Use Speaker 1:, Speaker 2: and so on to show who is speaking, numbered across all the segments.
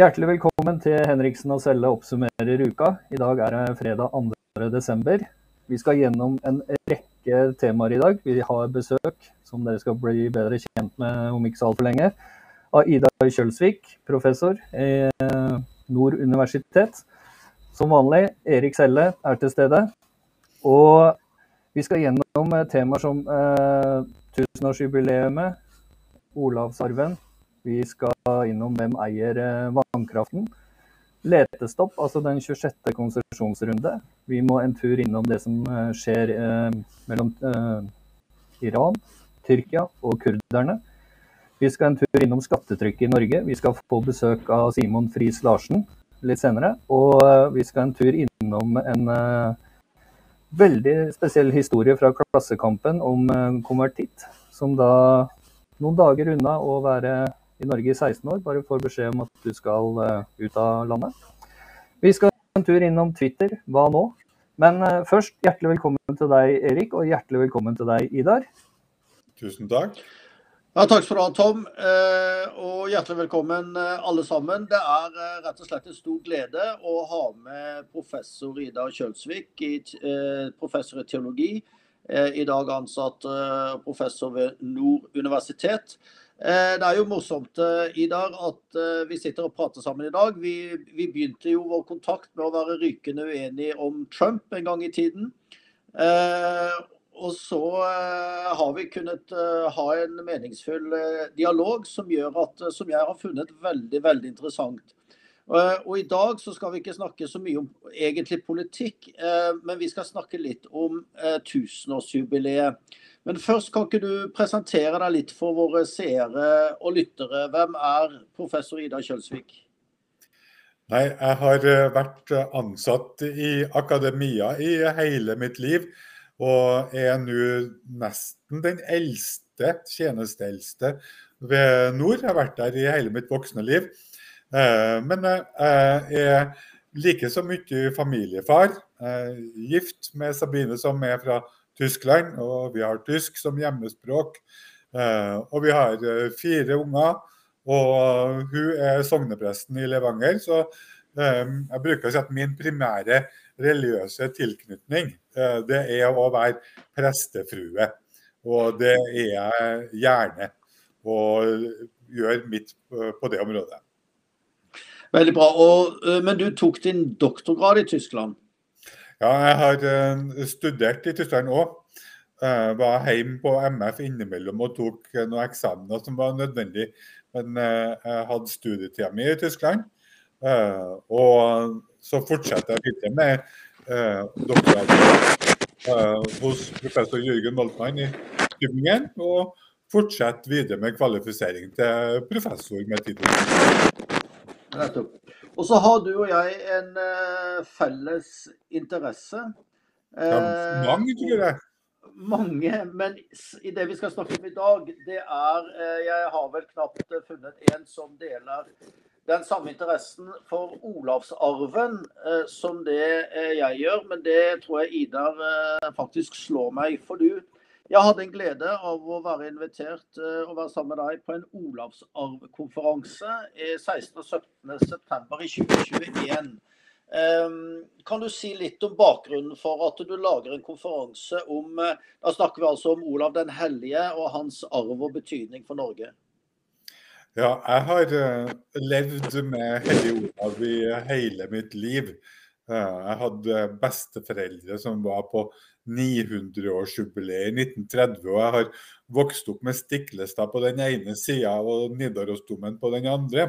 Speaker 1: Hjertelig velkommen til Henriksen og Selle oppsummerer uka. I dag er det fredag 2. desember. Vi skal gjennom en rekke temaer i dag. Vi har besøk, som dere skal bli bedre kjent med om ikke så altfor lenge, av Ida Kjølsvik, professor i Nord universitet. Som vanlig, Erik Selle er til stede. Og vi skal gjennom temaer som eh, tusenårsjubileet, Olavsarven, vi skal innom hvem eier eh, vannkraften. Letestopp, altså den 26. konsesjonsrunde. Vi må en tur innom det som eh, skjer eh, mellom Iran, Tyrkia og kurderne. Vi skal en tur innom skattetrykket i Norge. Vi skal få besøk av Simon Friis Larsen litt senere. Og vi skal en tur innom en veldig spesiell historie fra Klassekampen om konvertitt, som da noen dager unna å være i Norge i 16 år, bare får beskjed om at du skal uh, ut av landet. Vi skal en tur innom Twitter. Hva nå? Men uh, først, hjertelig velkommen til deg, Erik, og hjertelig velkommen til deg, Idar.
Speaker 2: Tusen takk.
Speaker 3: Ja, takk skal du ha, Tom. Eh, og hjertelig velkommen alle sammen. Det er rett og slett en stor glede å ha med professor Ida Kjølsvik, professor i teologi. I dag ansatt professor ved Nord universitet. Eh, det er jo morsomt eh, Idar, at eh, vi sitter og prater sammen i dag. Vi, vi, begynte jo vår kontakt med å være rykende uenige om Trump en gang i tiden. Og så har vi kunnet ha en meningsfull dialog som, gjør at, som jeg har funnet veldig, veldig interessant. Og I dag så skal vi ikke snakke så mye om egentlig politikk, men vi skal snakke litt om tusenårsjubileet. Men først kan ikke du presentere deg litt for våre seere og lyttere. Hvem er professor Ida Kjølsvik?
Speaker 2: Nei, jeg har eh, vært ansatt i akademia i hele mitt liv. Og er nå nesten den eldste, tjenesteeldste ved Nord. Jeg har vært der i hele mitt voksne liv. Eh, men jeg er like så mye familiefar. Gift med Sabine, som er fra Tyskland, og vi har tysk som hjemmespråk. Eh, og vi har eh, fire unger, og hun er sognepresten i Levanger. Så eh, jeg bruker å si at min primære religiøse tilknytning, det er å være prestefrue. Og det er jeg gjerne. Og gjør mitt på det området.
Speaker 3: Veldig bra. Og, men du tok din doktorgrad i Tyskland?
Speaker 2: Ja, jeg har uh, studert i Tyskland òg. Uh, var hjemme på MF innimellom og tok uh, noen eksamener som var nødvendig. Men jeg hadde studietida mi i Tyskland. og så fortsetter jeg videre med doktorgraden hos professor Jørgen Moltmann i Tübingen. Og fortsetter videre med kvalifisering til professor med tittel.
Speaker 3: Nettopp. Og så har du og jeg en uh, felles interesse.
Speaker 2: Ja, mange, tror jeg.
Speaker 3: Mange. Men i det vi skal snakke om i dag, det er uh, Jeg har vel knapt funnet en som deler den samme interessen for Olavsarven som det jeg gjør. Men det tror jeg Idar faktisk slår meg. For du jeg hadde en glede av å være invitert og være sammen med deg på en Olavsarvkonferanse 16. og 17. september i 2021. Um, kan du si litt om bakgrunnen for at du lager en konferanse om uh, Da snakker vi altså om Olav den hellige og hans arv og betydning for Norge.
Speaker 2: Ja, jeg har levd med hellig Olav i hele mitt liv. Jeg hadde besteforeldre som var på 900-årsjubileet i 1930, og jeg har vokst opp med Stiklestad på den ene sida og Nidarosdomen på den andre.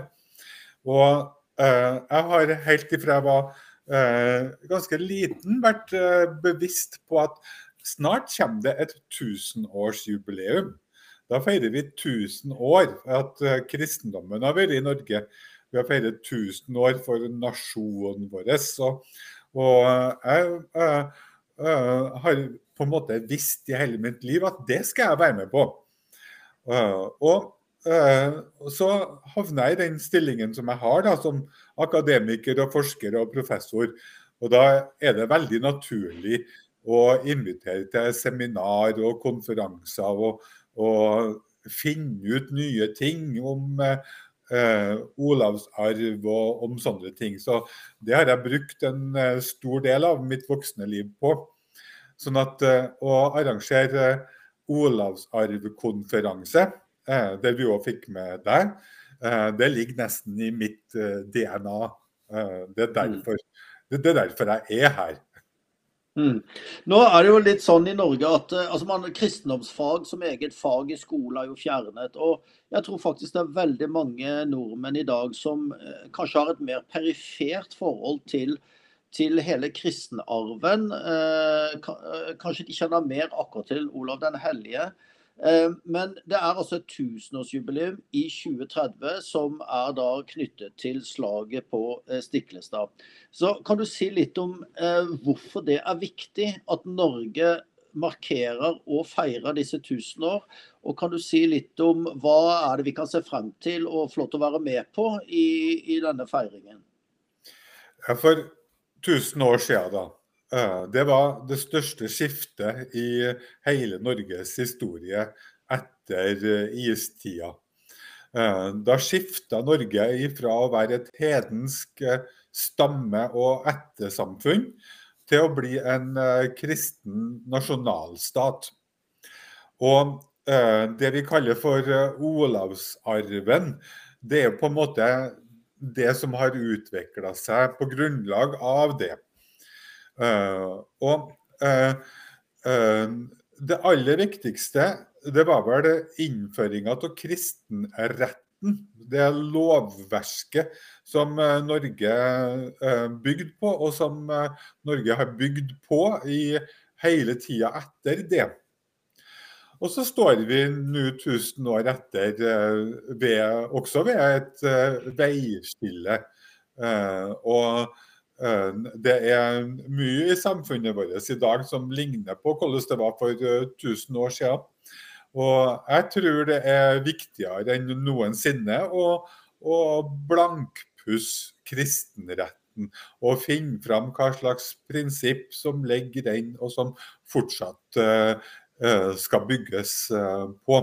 Speaker 2: Og eh, jeg har helt ifra jeg var eh, ganske liten vært eh, bevisst på at snart kommer det et tusenårsjubileum. Da feirer vi 1000 år at kristendommen har vært i Norge. Vi har feiret 1000 år for nasjonen vår. Og, og jeg, jeg, jeg, har på en måte visst i hele mitt liv at det skal jeg være med på. Og så havner jeg i den stillingen som jeg har da, som akademiker og forsker og professor. Og da er det veldig naturlig å invitere til seminar og konferanser og, og finne ut nye ting om eh, Olavsarv og om sånne ting. Så det har jeg brukt en eh, stor del av mitt voksne liv på. Sånn at eh, å arrangere Olavsarvkonferanse, eh, der vi òg fikk med deg, eh, det ligger nesten i mitt DNA. Det er, derfor, det er derfor jeg er her.
Speaker 3: Mm. Nå er det jo litt sånn i Norge at altså man, kristendomsfag som eget fag i skolen er jo fjernet. og Jeg tror faktisk det er veldig mange nordmenn i dag som eh, kanskje har et mer perifert forhold til, til hele kristenarven. Eh, kanskje de kjenner mer akkurat til Olav den hellige. Eh, men det er altså et tusenårsjubileum i 2030 som er da knyttet til slaget på eh, Stiklestad. Så Kan du si litt om eh, hvorfor det er viktig at Norge markerer og feirer disse tusen år? Og kan du si litt om hva er det vi kan se frem til og få lov til å være med på i, i denne feiringen?
Speaker 2: Ja, for tusen år siden, da, Eh, det var det største skiftet i hele Norges historie etter eh, istida. Eh, da skifta Norge ifra å være et hedensk stamme- og ættesamfunn til å bli en kristen nasjonalstat. Og det vi kaller for Olavsarven, det er på en måte det som har utvikla seg på grunnlag av det. Uh, og uh, uh, det aller viktigste det var vel innføringa av kristenretten. Det lovverket som Norge bygde på, og som Norge har bygd på i hele tida etter det. Og så står vi nå 1000 år etter ved, også ved et veiskille. Og Eh, det er mye i samfunnet vårt i dag som ligner på hvordan det var for 1000 eh, år siden. Og jeg tror det er viktigere enn noensinne å, å blankpusse kristenretten og finne fram hva slags prinsipp som ligger i den, og som fortsatt uh, skal bygges uh, på.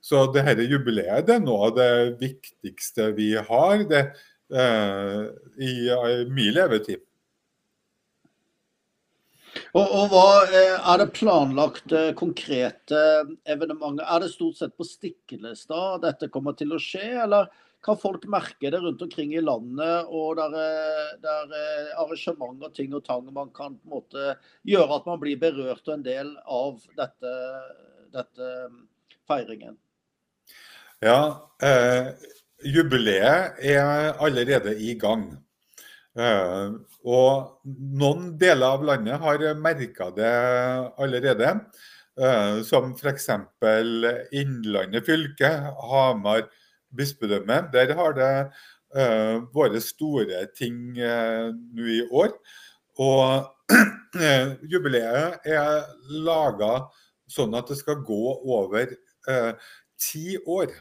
Speaker 2: Så dette jubileet det er noe av det viktigste vi har. Det, Eh, i, min levetid.
Speaker 3: Og, og, hva eh, Er det planlagt eh, konkrete evenementer? Er det stort sett på Stiklestad dette kommer til å skje, eller kan folk merke det rundt omkring i landet? Og der der arrangement og ting og tang man kan på en måte gjøre at man blir berørt og en del av dette, dette feiringen?
Speaker 2: Ja, eh, Jubileet er allerede i gang. Eh, og noen deler av landet har merka det allerede. Eh, som f.eks. Innlandet fylke, Hamar bispedømme. Der har det uh, vært store ting nå i år. Og jubileet er laga sånn at det skal gå over ti år.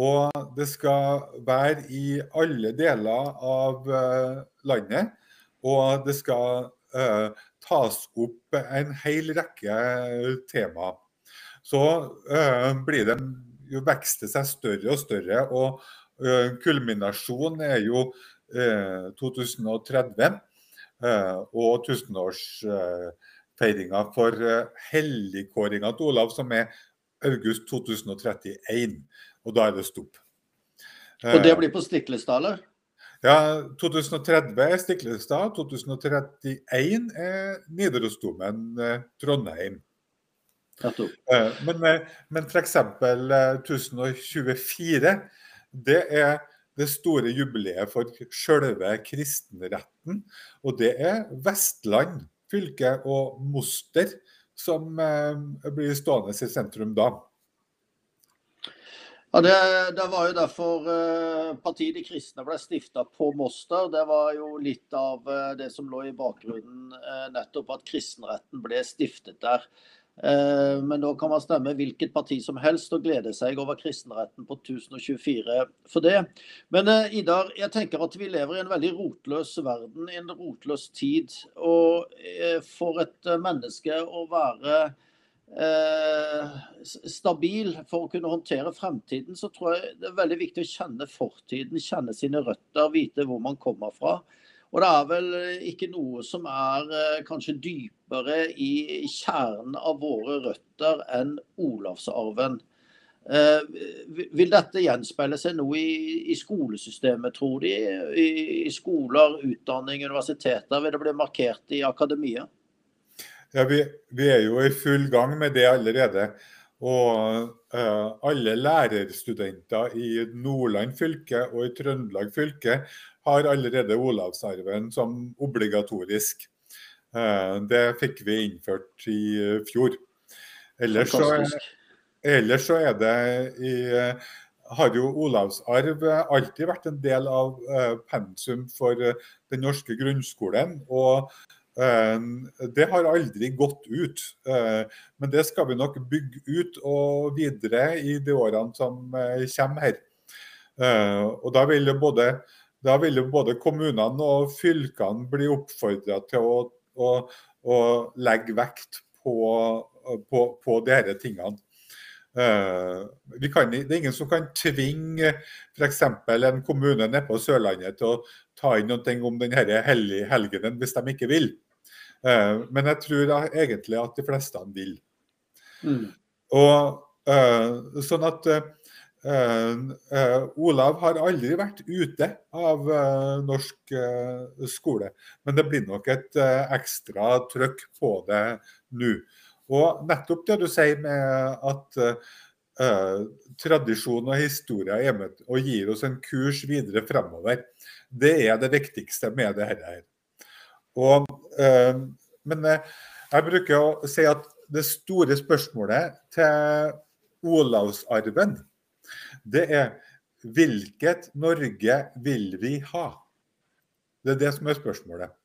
Speaker 2: Og det skal være i alle deler av uh, landet. Og det skal uh, tas opp en hel rekke temaer. Så uh, blir det jo vekste seg større og større. Og kulminasjonen er jo 2030 og tusenårsfeiringa for helligkåringa til Olav, som er august 2031 og da er det stopp.
Speaker 3: Og det eh, blir på Stiklestad, eller?
Speaker 2: Ja, 2030 er Stiklestad, 2031 er Nidarosdomen eh, Trondheim. Eh, men, men f.eks. 1024, det er det store jubileet for selve kristenretten. Og det er Vestland fylke og Moster som blir stående i sentrum da.
Speaker 3: Ja, det, det, var jo derfor eh, Partiet De kristne ble stifta på Moster. Det var jo litt av eh, det som lå i bakgrunnen, eh, nettopp at kristenretten ble stiftet der. Eh, men da kan man stemme hvilket parti som helst og glede seg over kristenretten på 1024 for det. Men eh, Idar, jeg tenker at vi lever i en veldig rotløs verden, i en rotløs tid. Og eh, for et menneske å være stabil for å kunne håndtere fremtiden, så tror jeg det er veldig viktig å kjenne fortiden, kjenne sine røtter, vite hvor man kommer fra. Og det er vel ikke noe som er eh, kanskje dypere i kjernen av våre røtter enn Olavsarven. Eh, vil dette gjenspeile seg noe i, skolesystemet, tror de? I, skoler, utdanning, universiteter? Vil det bli markert i akademia?
Speaker 2: Ja, vi, vi, er jo i full gang med det allerede. Og uh, alle lærerstudenter i Nordland fylke og i Trøndelag fylke har allerede Olavsarven som obligatorisk. Uh, det fikk vi innført i fjor. Ellers så, ellers så er det i har jo olavsarv alltid vært en del av pensum for den norske grunnskolen. Og det har aldri gått ut, eh, men det skal vi nok bygge ut og videre i de årene som eh, kommer her. Eh, og da vil, både, da vil jo både kommunene og fylkene bli oppfordra til å, å, å, legge vekt på, på, på disse tingene. Kan, det er ingen som kan tvinge f.eks. en kommune nede på Sørlandet til å ta inn noe om denne helgenen hvis de ikke vil. Eh, men jeg tror egentlig at de fleste vil. Mm. Og uh, sånn at Olav har aldri vært ute av norsk skole, men det blir nok et ekstra trøkk på det nå. Og nettopp det du sier med at tradisjon og historie er med og gir oss en kurs videre fremover, det er det viktigste med det her. Og, uh, men eh, jeg bruker å si at det store spørsmålet til Olavsarven, det er hvilket Norge vil vi ha? Det er det som er spørsmålet.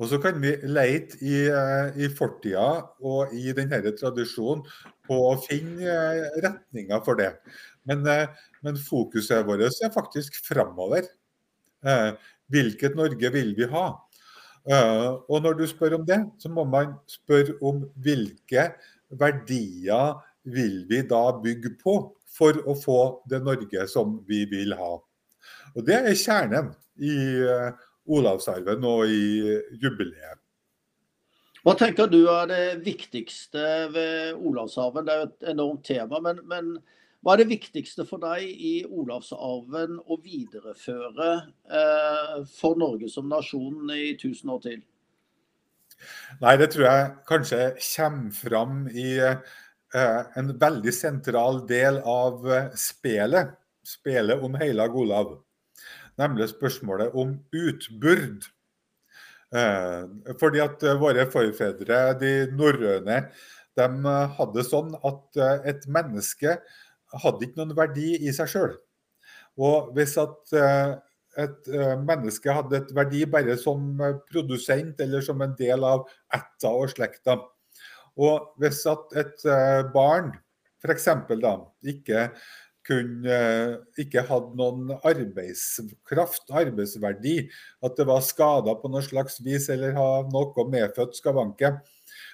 Speaker 2: Og så kan vi leite i, eh, i fortida og i denne tradisjonen på å finne retninger for det. Men, men fokuset vårt er faktisk framover. Hvilket Norge vil vi ha? Og når du spør om det, så må man spørre om hvilke verdier vil vi da bygge på for å få det Norge som vi vil ha. Og Det er kjernen i uh, Olavsarven og i jubileet.
Speaker 3: Hva tenker du er det viktigste ved Olavsarven? Det er jo et enormt tema. men, men hva er det viktigste for deg i Olavsarven å videreføre eh, for Norge som nasjon i tusen år til?
Speaker 2: Nei, det tror jeg kanskje kommer fram i eh, en veldig sentral del av eh, spelet. Spelet om Heilag Olav. Nemlig spørsmålet om utbyrd. Eh, fordi at eh, våre forfedre, de norrøne, de eh, hadde sånn at et menneske hadde ikke noen verdi i seg sjøl. Og hvis at eh, et eh, menneske hadde et verdi bare som produsent eller som en del av ætta og slekta, og hvis at et eh, barn f.eks. da ikke kunne, ikke hadde noen arbeidskraft, arbeidsverdi, at det var skada på noe slags vis eller ha noe medfødt skavanke,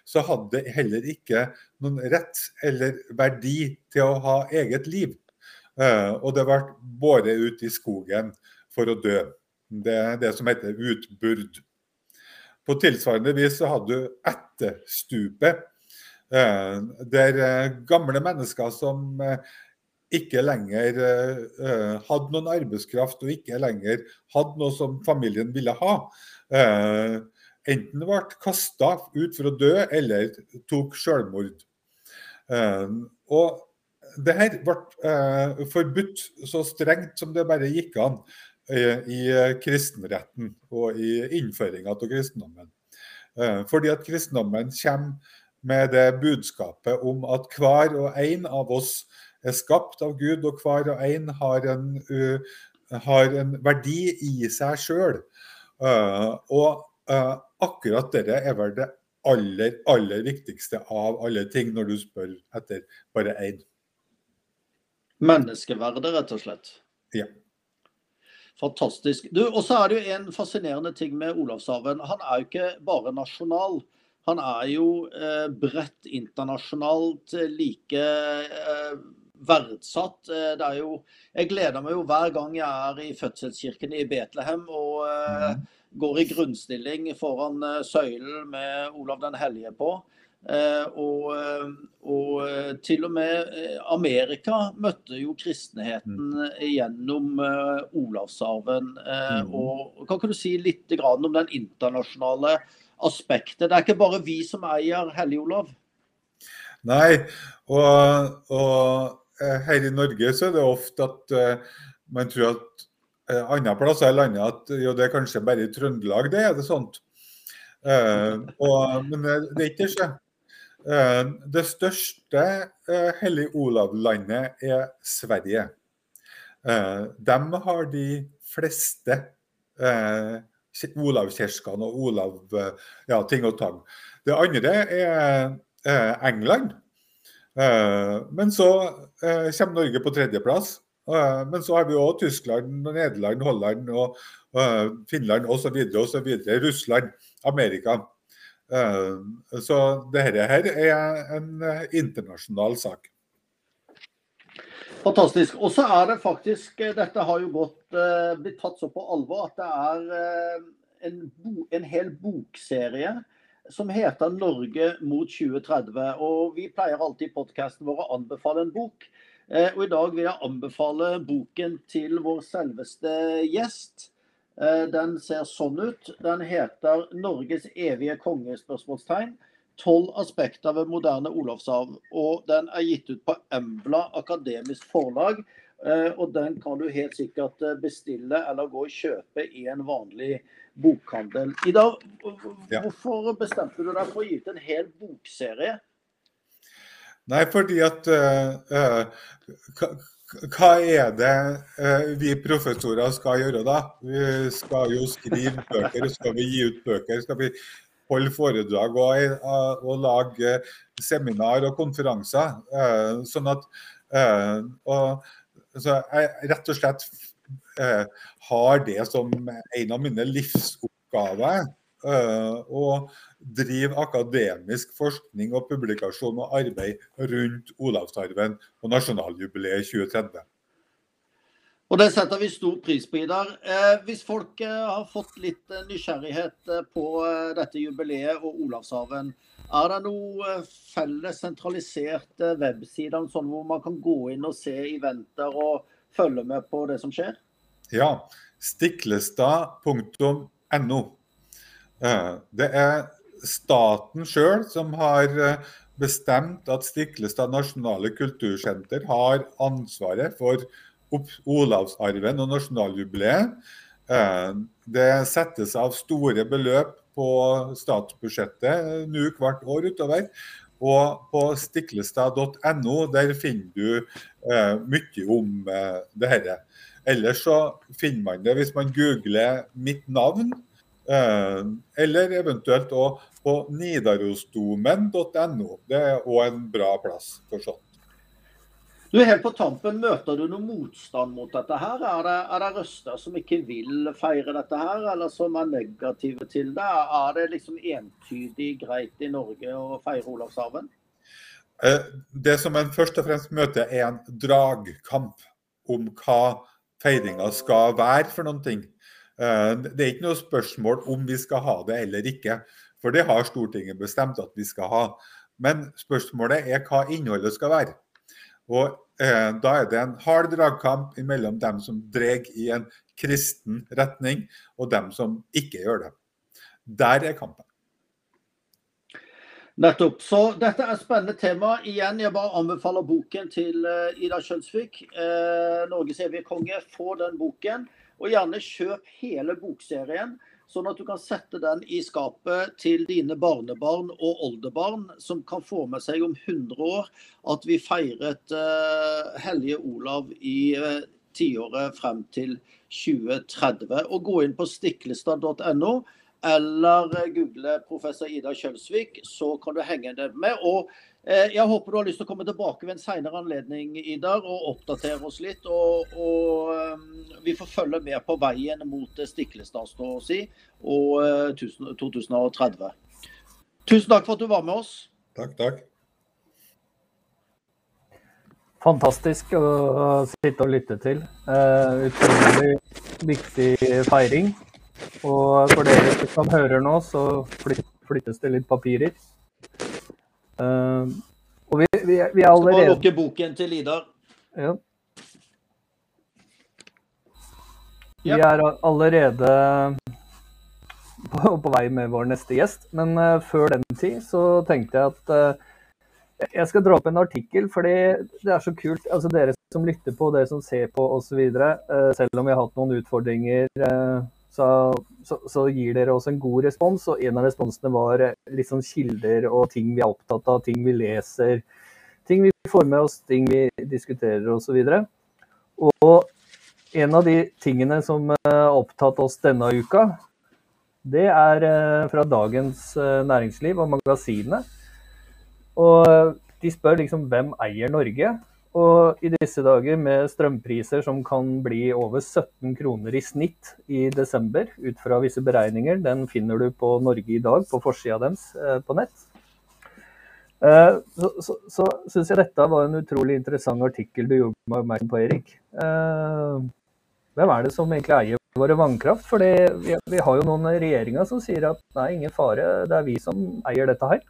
Speaker 2: så hadde det heller ikke noen rett eller verdi til å ha eget liv. Uh, og det ble båret ut i skogen for å dø. Det er det som heter utburd. På tilsvarende vis så hadde du etterstupet, uh, der uh, gamle mennesker som ikke lenger hadde noen arbeidskraft og ikke lenger hadde noe som familien ville ha, enten ble kasta ut for å dø eller tok selvmord. Og det her ble eh, forbudt så strengt som det bare gikk an. eh, i kristenretten og i innføringa av kristendommen. Eh, fordi at kristendommen kommer med det budskapet om at hver og en av oss er skapt av Gud, og hver og en har en, har en verdi i seg sjøl. Og Uh, akkurat dette er vel det aller, aller viktigste av alle ting, når du spør etter bare én.
Speaker 3: Menneskeverdet, rett og slett.
Speaker 2: Ja.
Speaker 3: Fantastisk. Du, Og så er det jo en fascinerende ting med Olavshaven. Han er jo ikke bare nasjonal. Han er jo eh, bredt internasjonalt like eh, verdsatt. Eh, det er jo, jeg gleder meg jo hver gang jeg er i fødselskirken i Betlehem og eh, mm. går i grunnstilling foran eh, søylen med Olav den hellige på. Eh, og, eh, og, eh, til og med Amerika møtte jo kristenheten mm. gjennom Olavsarven. Mm. Og, kan ikke du si litt om den internasjonale aspektet? Det er ikke bare vi som eier Hellig-Olav?
Speaker 2: Nei, og, og, her i Norge så er det ofte at man tror at andre plasser i landet at jo, det er kanskje bare i Trøndelag det er det sånt. Uh, og, men det er ikke det. Eh, det største eh, Hellig Olav-landet er Sverige. Eh, de har de fleste Olavkirkene og Olav ja, ting og tang. Det andre er England. Men så kommer Norge på tredjeplass. Men så har vi òg Tyskland, Nederland, Holland, og Finland osv. osv. Russland, Amerika. Eh, så dette her er en eh, internasjonal sak.
Speaker 3: Fantastisk. Og så er det faktisk eh, Dette har jo gått, blitt tatt så på alvor at det er en, en hel bokserie som heter 'Norge mot 2030'. Og Vi pleier alltid i podkasten vår å anbefale en bok. Og I dag vil jeg anbefale boken til vår selveste gjest. Eh, den ser sånn ut. Den heter 'Norges evige konge?' spørsmålstegn. Tolv aspekter ved moderne Olavshav. Og den er gitt ut på Embla akademisk forlag. Eh, og den kan du helt sikkert eh, bestille eller gå og kjøpe i en vanlig bokhandel. Ida, hvorfor bestemte du deg for å gi ut en hel bokserie?
Speaker 2: Nei, fordi at uh, hva er det eh, vi professorer skal gjøre da? Vi skal jo skrive bøker, skal vi gi ut bøker? Skal vi holde foredrag og, eh, og lage seminar og konferanser? Eh, sånn at og, så jeg rett og slett har det som en av mine livsoppgaver. Og drive akademisk forskning og publikasjon og arbeid rundt Olavsarven og nasjonaljubileet 2030.
Speaker 3: Og Det setter vi stor pris på, Idar. Eh, hvis folk eh, har fått litt eh, nysgjerrighet eh, på eh, dette jubileet og Olavsarven, er det noen felles sentraliserte websider sånn hvor man kan gå inn og se eventer og følge med på det som skjer?
Speaker 2: Ja. Stiklestad.no. Det er staten sjøl som har eh, bestemt at Stiklestad nasjonale kultursenter har ansvaret for Olavsarven og nasjonaljubileet. Eh, det settes av store beløp på statsbudsjettet eh, nå hvert år utover. Og på stiklestad.no der finner du mye om eh, det dette. Ellers så finner man det hvis man googler mitt navn eller eventuelt òg på nidarosdomen.no. Det er òg en bra plass for sånt.
Speaker 3: Du, Helt på tampen, Møter du noe motstand mot dette? her? Er det, er det røster som ikke vil feire dette, her, eller som er negative til det? Er det liksom entydig greit i Norge å feire Olavsarven?
Speaker 2: Eh, det som en først og fremst møter, er en dragkamp om hva feiringa skal være for noen ting. Eh, det er ikke noe spørsmål om vi skal ha det eller ikke, for det har Stortinget bestemt at vi skal ha. Men spørsmålet er hva innholdet skal være. Og eh, Da er det en hard dragkamp mellom dem som drar i en kristen retning, og dem som ikke gjør det. Der er kampen.
Speaker 3: Nettopp. Så dette er et spennende tema. Igjen, jeg bare anbefaler boken til uh, Ida Kjønsvik. Eh, 'Norges evige konge'. Få den boken. Og gjerne kjøp hele bokserien, sånn at du kan sette den i skapet til dine barnebarn og oldebarn, som kan få med seg om 100 år at vi feiret uh, Hellige Olav i uh, tiåret frem til 2030. Og gå inn på stiklestad.no eller google professor Ida Kjølsvik, så kan du henge det med. Og Eh, jeg håper du har lyst til å komme tilbake ved en senere anledning Idar, og oppdatere oss litt. Og, og um, vi får følge med på veien mot Stiklestad, stå å si, og uh, 2030. Tusen takk for at du var med oss.
Speaker 2: Takk, takk.
Speaker 1: Fantastisk å sitte og lytte til. Uh, utrolig viktig feiring. Og for dere som hører nå, så flyttes det litt papirer. Uh, og vi, vi, vi er allerede
Speaker 3: Skal bare lukke boken til Lidar.
Speaker 1: Ja. Vi er allerede på, på, vei med vår neste gjest, men uh, før den tid så tenkte jeg at uh, jeg skal dra opp en artikkel, fordi det er så kult. altså Dere som lytter på, dere som ser på osv. Uh, selv om vi har hatt noen utfordringer, uh, så, så, så, gir dere oss en god respons. Og en av responsene var sånn kilder og ting vi er opptatt av, ting vi leser. Ting vi får med oss, ting vi diskuterer osv. Og, og en av de tingene som har opptatt oss denne uka, det er fra Dagens Næringsliv og magasinet. Og de spør liksom hvem eier Norge? Og i disse dager med strømpriser som kan bli over 17 kroner i snitt i desember, ut fra visse beregninger, den finner du på Norge i dag, på forsida deres eh, på nett. Eh, så, så, så syns jeg dette var en utrolig interessant artikkel du gjorde meg oppmerksom på, Erik. Eh, hvem er det som egentlig eier våre vannkraft? For vi, vi har jo noen regjeringer som sier at nei, ingen fare, det er vi som eier dette her.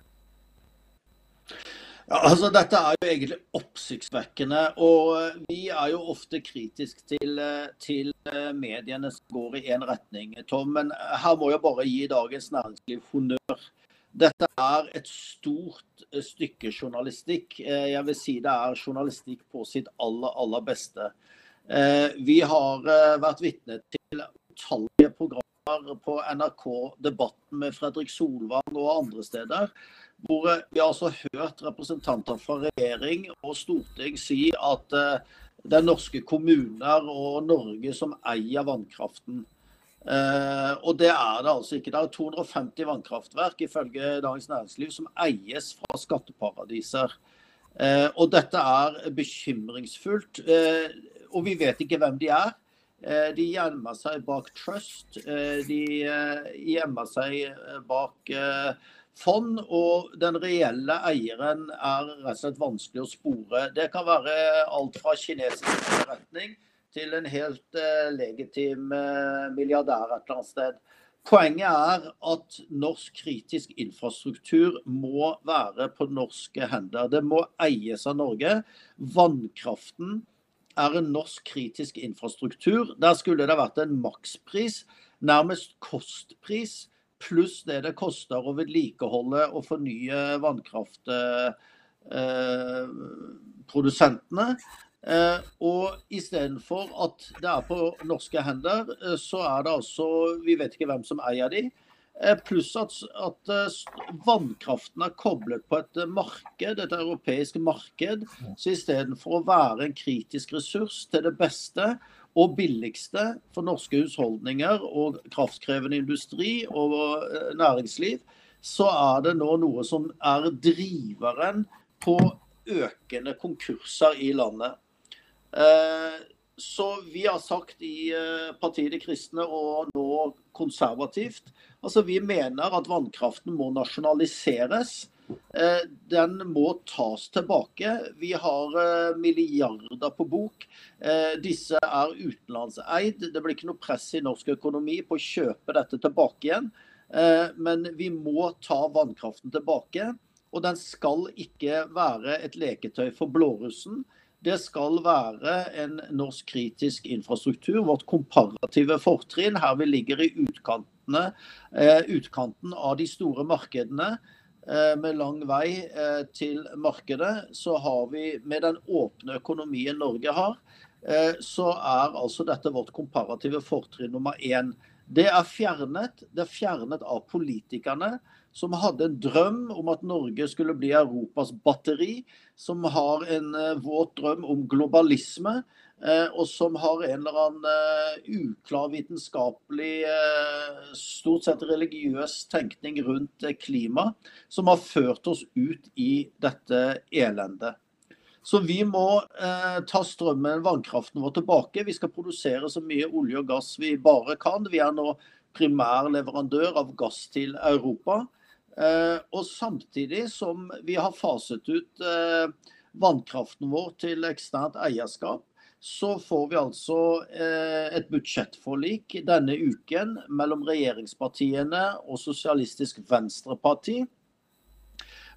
Speaker 3: Ja, altså Dette er jo egentlig oppsiktsvekkende. Og eh, vi er jo ofte kritiske til, eh, til eh, mediene som går i én retning, Tom. Men her må jeg bare gi Dagens Næringsliv honnør. Dette er et stort stykke journalistikk. Jeg vil si det er journalistikk på sitt aller, aller beste. Vi har vært vitne til utallige programmer på NRK Debatten med Fredrik Solvang og andre steder hvor eh, vi har altså hørt representanter fra regjering og storting si at uh, det er norske kommuner og Norge som eier vannkraften. Uh, og det er det altså ikke. Det er 250 vannkraftverk ifølge Dagens Næringsliv som eies fra skatteparadiser. Og dette er bekymringsfullt. og vi vet ikke hvem de er. De gjemmer seg bak Trust. De gjemmer seg bak fond, og den reelle eieren er rett og slett vanskelig å spore. Det kan være alt fra kinesisk forretning til en helt uh, legitim uh, milliardær et eller annet sted. Poenget er at norsk kritisk infrastruktur må være på norske hender. Det må eies av Norge. Vannkraften er en norsk kritisk infrastruktur. Der skulle det vært en makspris, nærmest kostpris pluss det det koster å vedlikeholde og fornye vannkraftprodusentene. Eh, og istedenfor at det er på norske hender, eh, så er det altså Vi vet ikke hvem som eier de. Eh, pluss at, at, vannkraften er koblet på et marked, et europeisk marked. Så istedenfor å være en kritisk ressurs til det beste, og billigste for norske husholdninger og kraftkrevende industri og eh, næringsliv, så er det nå noe som er driveren på økende konkurser i landet. Eh, så vi har sagt i eh, partiet De kristne, og nå konservativt, altså vi mener at vannkraften må nasjonaliseres. Eh, den må tas tilbake. Vi har eh, milliarder på bok. Eh, disse er utenlandseid. Det blir ikke noe press i norsk økonomi på å kjøpe dette tilbake igjen. Men vi må ta vannkraften tilbake. Og den skal ikke være et leketøy for blårussen. Det skal være en norsk kritisk infrastruktur, vårt komparative fortrinn. Her vi ligger i utkantene, utkanten av de store markedene. Eh, med lang vei eh, til markedet, så har vi med den åpne økonomien Norge har, eh, så er altså dette vårt komparative fortrinn nummer én. Det er fjernet. Det er fjernet av politikerne som hadde en drøm om at Norge skulle bli Europas batteri, som har en våt drøm om globalisme, og som har en eller annen uh, uklar vitenskapelig, uh, stort sett religiøs tenkning rundt klima, som har ført oss ut i dette elendet. Så vi må ta strømmen, vannkraften vår tilbake. Vi skal produsere så mye olje og gass vi bare kan. Vi er nå primær leverandør av gass til Europa. Og samtidig som vi har faset ut vannkraften vår til eksternt eierskap, så får vi altså et budsjettforlik denne uken mellom regjeringspartiene og Sosialistisk Venstreparti,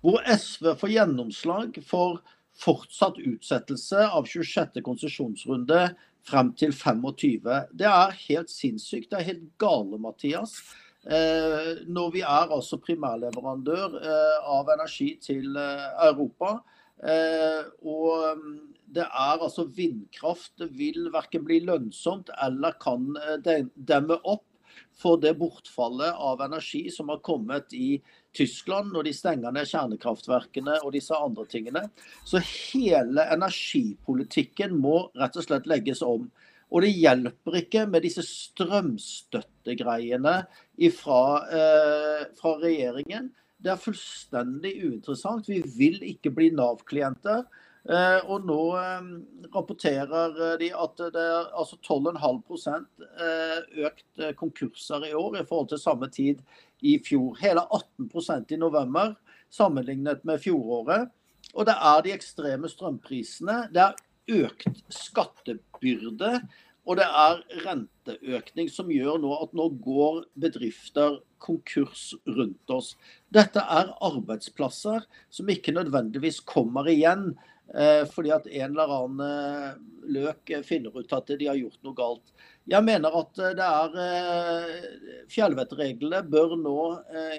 Speaker 3: hvor SV får gjennomslag for fortsatt utsettelse av 26. konsesjonsrunde frem til 25. Det er helt sinnssykt. Det er helt gale, Mathias. Eh, når vi er altså primærleverandør eh, av energi til eh, Europa. Eh, og mm, det er altså vindkraft vil verken bli lønnsomt eller kan eh, demme opp for det bortfallet av energi som har kommet i Tyskland når de stenger ned kjernekraftverkene og disse andre tingene. Så hele energipolitikken må rett og slett legges om. Og det hjelper ikke med disse strømstøttegreiene fra, eh, fra regjeringen. Det er fullstendig uinteressant. Vi vil ikke bli Nav-klienter. Eh, og nå eh, rapporterer de at det er altså 12,5 eh, økt konkurser i år i forhold til samme tid i fjor. Hele 18% i november sammenlignet med fjoråret. Og det er de ekstreme strømprisene. Det er økt skattebyrde. Og det er renteøkning som gjør nå at nå går bedrifter konkurs rundt oss. Dette er arbeidsplasser som ikke nødvendigvis kommer igjen Eh, fordi at en eller annen eh, løk finner ut at de har gjort noe galt. Jeg mener at eh, det er Fjellvettreglene bør nå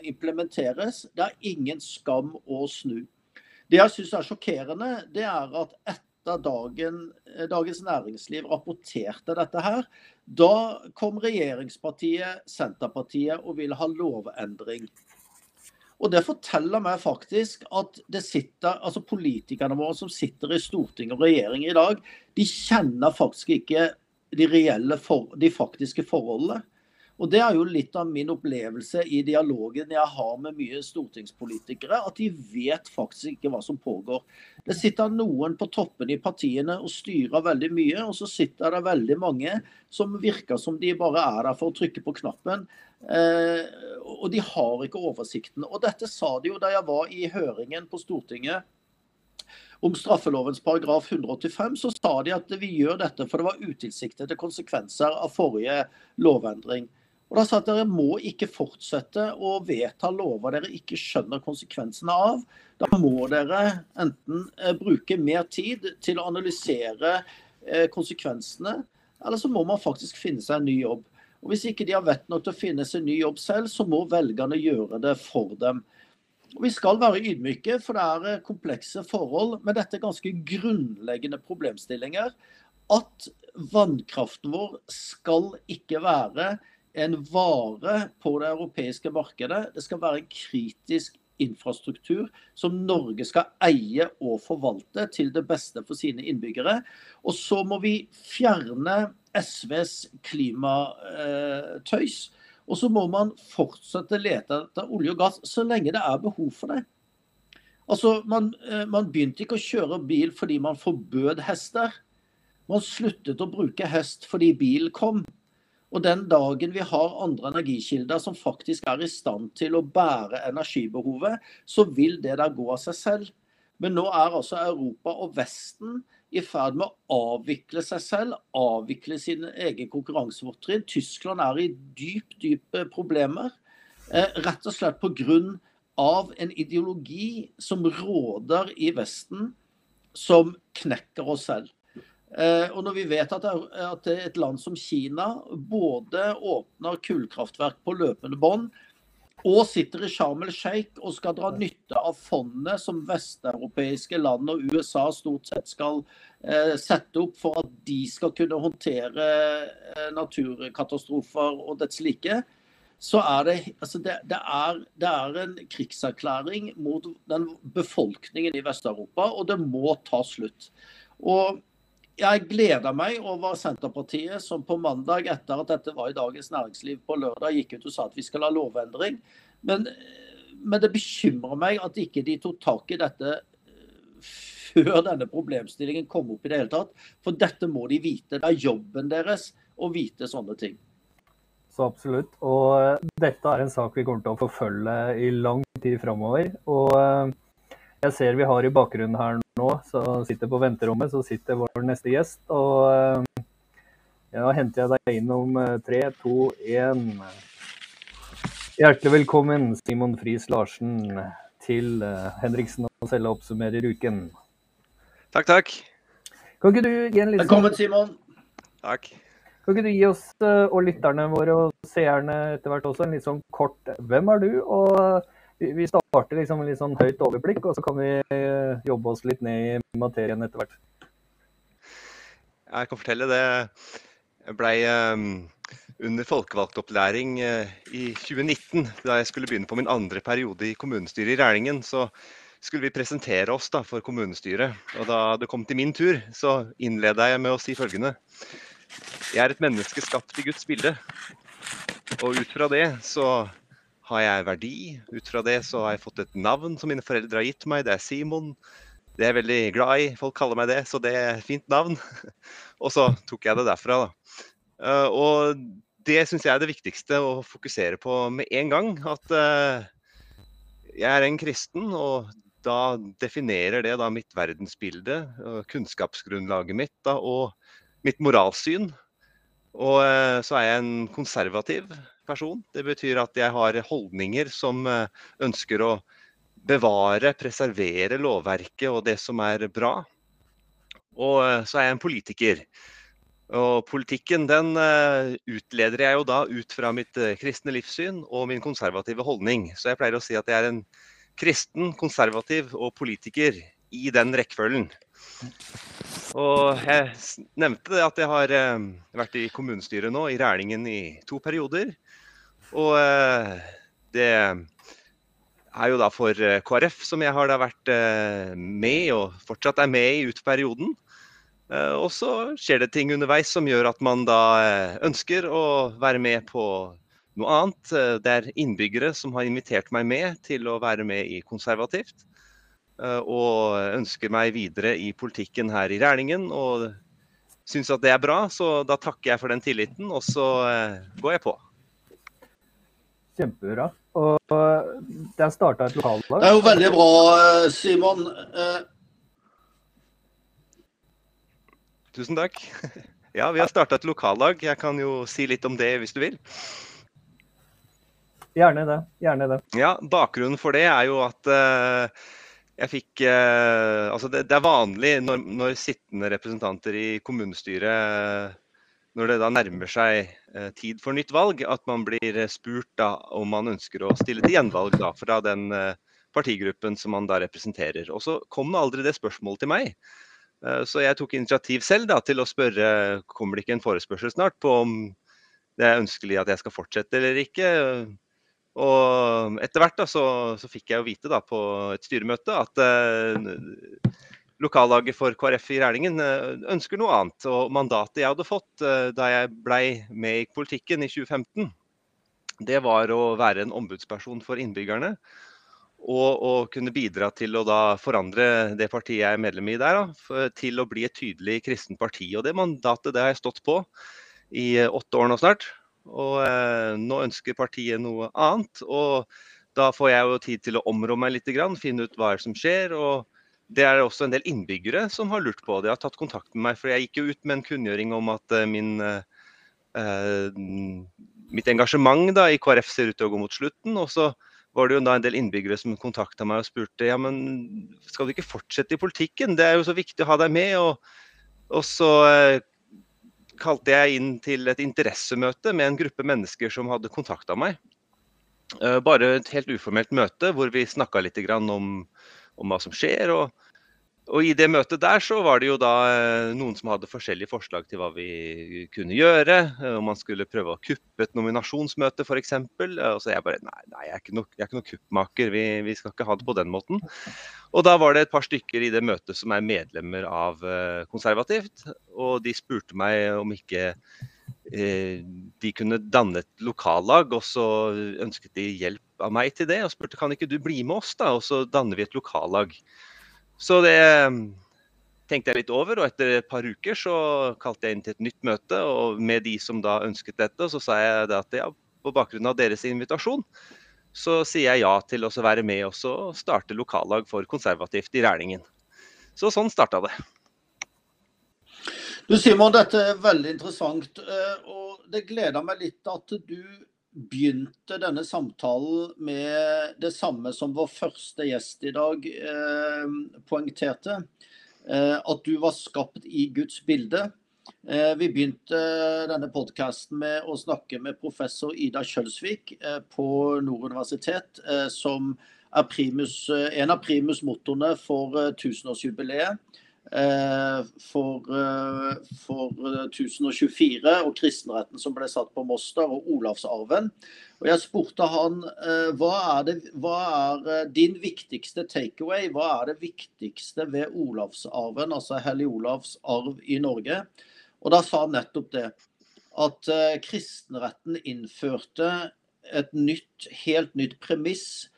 Speaker 3: implementeres. Det er ingen skam å snu. Det jeg syns er sjokkerende, det er at etter dagen, Dagens Næringsliv rapporterte dette her, da kom regjeringspartiet Senterpartiet og ville ha lovendring. Og Det forteller meg faktisk at sitter, altså politikerne våre som sitter i storting og regjering i dag, de kjenner faktisk ikke de reelle, for, de faktiske forholdene. Og Det er jo litt av min opplevelse i dialogen jeg har med mye stortingspolitikere. At de vet faktisk ikke hva som pågår. Det sitter noen på toppen i partiene og styrer veldig mye. Og så sitter det veldig mange som virker som de bare er der for å trykke på knappen. Eh, og de har ikke oversikten. Og dette sa de jo da jeg var i høringen på Stortinget om straffelovens paragraf 185, så sa de at vi gjør dette for det var utilsiktede konsekvenser av forrige lovendring. Og da sa at Dere må ikke fortsette å vedta lover dere ikke skjønner konsekvensene av. Da må dere enten eh, bruke mer tid til å analysere eh, konsekvensene, eller så må man faktisk finne seg en ny jobb. Og Hvis ikke de har vett nok til å finne seg en ny jobb selv, så må velgerne gjøre det for dem. Og Vi skal være ydmyke, for det er eh, komplekse forhold. Men dette er ganske grunnleggende problemstillinger. At vannkraften vår skal ikke være en vare på det europeiske markedet. Det skal være en kritisk infrastruktur som Norge skal eie og forvalte til det beste for sine innbyggere. Og så må vi fjerne SVs klimatøys. Og så må man fortsette lete etter olje og gass så lenge det er behov for det. Altså, man, eh, man begynte ikke å kjøre bil fordi man forbød hester. Man sluttet å bruke hest fordi bil kom. Og den dagen vi har andre energikilder som faktisk er i stand til å bære energibehovet, så vil det der gå av seg selv. Men nå er altså Europa og Vesten i ferd med å avvikle seg selv, avvikle sine egen konkurransefortrinn. Tyskland er i dyp, dype problemer. Eh, rett og slett pga. en ideologi som råder i Vesten, som knekker oss selv. Eh, og når vi vet at, et land som Kina både åpner kullkraftverk på løpende bånd, og sitter i Sharm el-Sheikh og skal dra nytte av fondet som vesteuropeiske land og USA stort sett skal eh, sette opp for at de skal kunne håndtere eh, naturkatastrofer og dets like, så er det, altså det, det, er, det er en krigserklæring mot den befolkningen i Vest-Europa, og det må ta slutt. Og jeg gleder meg over Senterpartiet, som på mandag, etter at dette var i Dagens Næringsliv på lørdag, gikk ut og sa at vi skal ha lovendring. Men, men det bekymrer meg at ikke de tok tak i dette eh, før denne problemstillingen kom opp i det hele tatt. For dette må de vite. Det er jobben deres å vite sånne ting.
Speaker 1: så absolutt. Og eh, dette er en sak vi kommer til å forfølge i lang tid framover. Og eh, jeg ser vi har i bakgrunnen her nå, så sitter på venterommet, så sitter vår neste gjest. Og da ja, henter jeg deg inn om tre, to, én. Hjertelig velkommen, Simon Friis Larsen, til Henriksen og Selle oppsummerer uken.
Speaker 4: Takk, takk.
Speaker 1: Kan ikke du gi en liten
Speaker 3: Velkommen, Simon.
Speaker 4: Takk.
Speaker 1: Kan ikke du gi oss eh, og lytterne våre og seerne etter hvert også en litt sånn kort Hvem er du? Og vi starter liksom litt sånn høyt overblikk, og så kan vi eh, jobbe oss litt ned i materien etter hvert.
Speaker 4: Jeg kan fortelle det. Jeg blei um, under folkevalgtopplæring uh, i 2019, da jeg skulle begynne på min andre periode i kommunestyret i Rælingen. Så skulle vi presentere oss da, for kommunestyret. Og da det kom til min tur, så innleda jeg med å si følgende. Jeg er et menneske skapt i Guds bilde. Og ut fra det så har jeg verdi. Ut fra det så har jeg fått et navn som mine foreldre har gitt meg. Det er Simon. Det er jeg veldig glad i. Folk kaller meg det, så det er et fint navn. Og så tok jeg det derfra, da. Eh, og det syns jeg er det viktigste å fokusere på med en gang. At eh, jeg er en kristen, og da definerer det da mitt verdensbilde, kunnskapsgrunnlaget mitt da, og mitt moralsyn. Og eh, så er jeg en konservativ person. Det betyr at jeg har holdninger som eh, ønsker å bevare, preservere lovverket og det som er bra. Og eh, så er jeg en politiker. Og politikken den utleder jeg jo da ut fra mitt kristne livssyn og min konservative holdning. Så jeg pleier å si at jeg er en kristen, konservativ og politiker i den rekkefølgen. Og jeg nevnte at jeg har eh, vært i kommunestyret nå, i Rælingen, i to perioder. Og eh, det er jo da for eh, KrF, som jeg har da vært eh, med, og fortsatt er med i ut perioden. Og så skjer det ting underveis som gjør at man da ønsker å være med på noe annet. Det er innbyggere som har invitert meg med til å være med i Konservativt. Eh, og ønsker meg videre i politikken her i Rælingen. Og syns at det er bra, så da takker jeg for den tilliten, og så eh, går jeg på.
Speaker 1: Kjempebra. Og det er starta et lokallag?
Speaker 3: Det er jo veldig bra, eh, Simon.
Speaker 4: Tusen takk. Ja, vi har starta et lokallag. Jeg kan jo si litt om det hvis du vil.
Speaker 1: Gjerne det. Gjerne det.
Speaker 4: Ja, Bakgrunnen for det er jo at uh, jeg fikk eh, Altså, det, det, er vanlig når, når, sittende representanter i kommunestyret Når det da nærmer seg eh, tid for nytt valg, at man blir spurt da om man ønsker å stille til gjenvalg da, fra den eh, partigruppen som man da representerer. Og så kom det aldri det spørsmålet til meg. Eh, så jeg tok initiativ selv da, til å spørre kommer det ikke en forespørsel snart på om det er ønskelig at jeg skal fortsette eller ikke. Og etter hvert da, så, så, fikk jeg jo vite da, på et styremøte at eh, lokallaget for KrF i Rælingen eh, ønsker noe annet. Og mandatet jeg hadde fått eh, da jeg blei med i politikken i 2015, det var å være en ombudsperson for innbyggerne. Og, og kunne bidra til å da forandre det partiet jeg er medlem i der, da, til å bli et tydelig kristent parti. Og det mandatet det har jeg stått på i åtte år nå snart. Og eh, nå ønsker partiet noe annet. Og da får jeg jo tid til å områ meg litt, finne ut hva som skjer. og det er også en del innbyggere som har lurt på det. De har tatt kontakt med meg. For jeg gikk jo ut med en kunngjøring om at eh, min, eh, mitt engasjement da, i KrF ser ut til å gå mot slutten. Og så var det jo da en del innbyggere som kontakta meg og spurte ja, men skal du ikke fortsette i politikken? Det er jo så viktig å ha deg med. Og, og så eh, kalte jeg inn til et interessemøte med en gruppe mennesker som hadde kontakta meg. Eh, bare et helt uformelt møte hvor vi snakka litt om, om, hva som skjer. Og, og, I det møtet der så var det jo da eh, noen som hadde forskjellige forslag til hva vi kunne gjøre. Eh, om man skulle prøve å kuppe et nominasjonsmøte f.eks. Og så jeg bare nei, nei jeg, er ikke noen er kuppmaker, vi, vi, skal ikke ha det på den måten. Og da var det et par stykker i det møtet som er medlemmer av Konservativt. Og de spurte meg om ikke eh, de kunne danne et lokallag, og så ønsket de hjelp av meg til det. Og spurte kan ikke du bli med oss, da, og så danner vi et lokallag. Så det tenkte jeg litt over, og etter et par uker så kalte jeg inn til et nytt møte og med de som da ønsket dette. Så sa jeg det at ja, på bakgrunn av deres invitasjon, så sier jeg ja til å være med og starte lokallag for konservativt i Rælingen. Så sånn starta det.
Speaker 3: Du Simon, dette er veldig interessant. Eh, og det gleder meg litt at du begynte denne samtalen med det samme som vår første gjest i dag eh, poengterte. Eh, at du var skapt i Guds bilde. Eh, vi begynte denne podkasten med å snakke med professor Ida Kjølsvik eh, på Nord universitet, eh, som er primus, en av primusmotorene for tusenårsjubileet. Eh, for, eh, for 1024 eh, og kristenretten som ble satt på Moster, og Olavsarven. Og Jeg spurte han hva er, det, hva er din viktigste takeaway? Hva er det viktigste ved Olavsarven, altså Hellig Olavs arv i Norge? Og Da sa han nettopp det. At kristenretten innførte et nytt, helt nytt premiss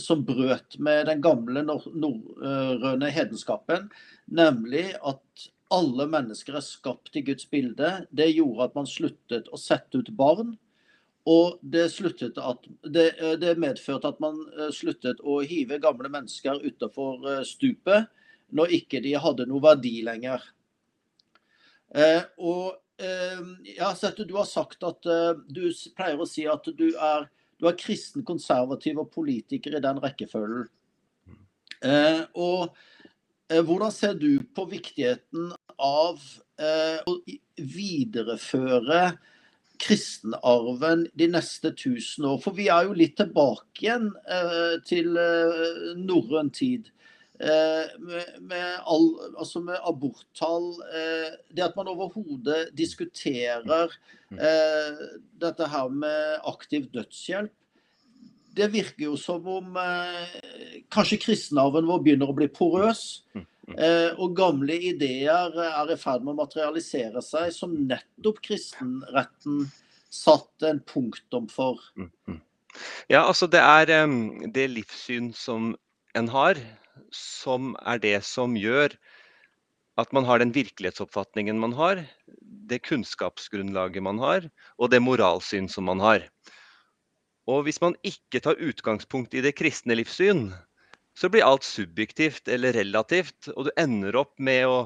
Speaker 3: som brøt med den gamle norrøne hedenskapen, nemlig at alle mennesker er skapt i Guds bilde. Det gjorde at man sluttet å sette ut barn. Og det, at, det, det medførte at man eh, sluttet å hive gamle mennesker utafor eh, stupet når ikke de hadde noe verdi lenger. Eh, og eh, jeg har du har sagt at eh, du pleier å si at du er du er kristen, konservativ og politiker i den rekkefølgen. Eh, og eh, hvordan ser du på viktigheten av eh, å videreføre kristenarven de neste tusen år? For vi er jo litt tilbake igjen eh, til eh, norrøn tid. Eh, med, med, all, altså med aborttall Det at man overhodet diskuterer Eh, dette her med aktiv dødshjelp. Det virker jo som om eh, kanskje kristenarven vår begynner å bli porøs. Eh, og gamle ideer er i ferd med å materialisere seg, som nettopp kristenretten satte en punktum for.
Speaker 4: Ja, altså det er det livssyn som en har, som er det som gjør at man har den virkelighetsoppfatningen man har, det kunnskapsgrunnlaget man har, og det moralsyn som man har. Og hvis man ikke tar utgangspunkt i det kristne livssyn, så blir alt subjektivt eller relativt, og du ender opp med å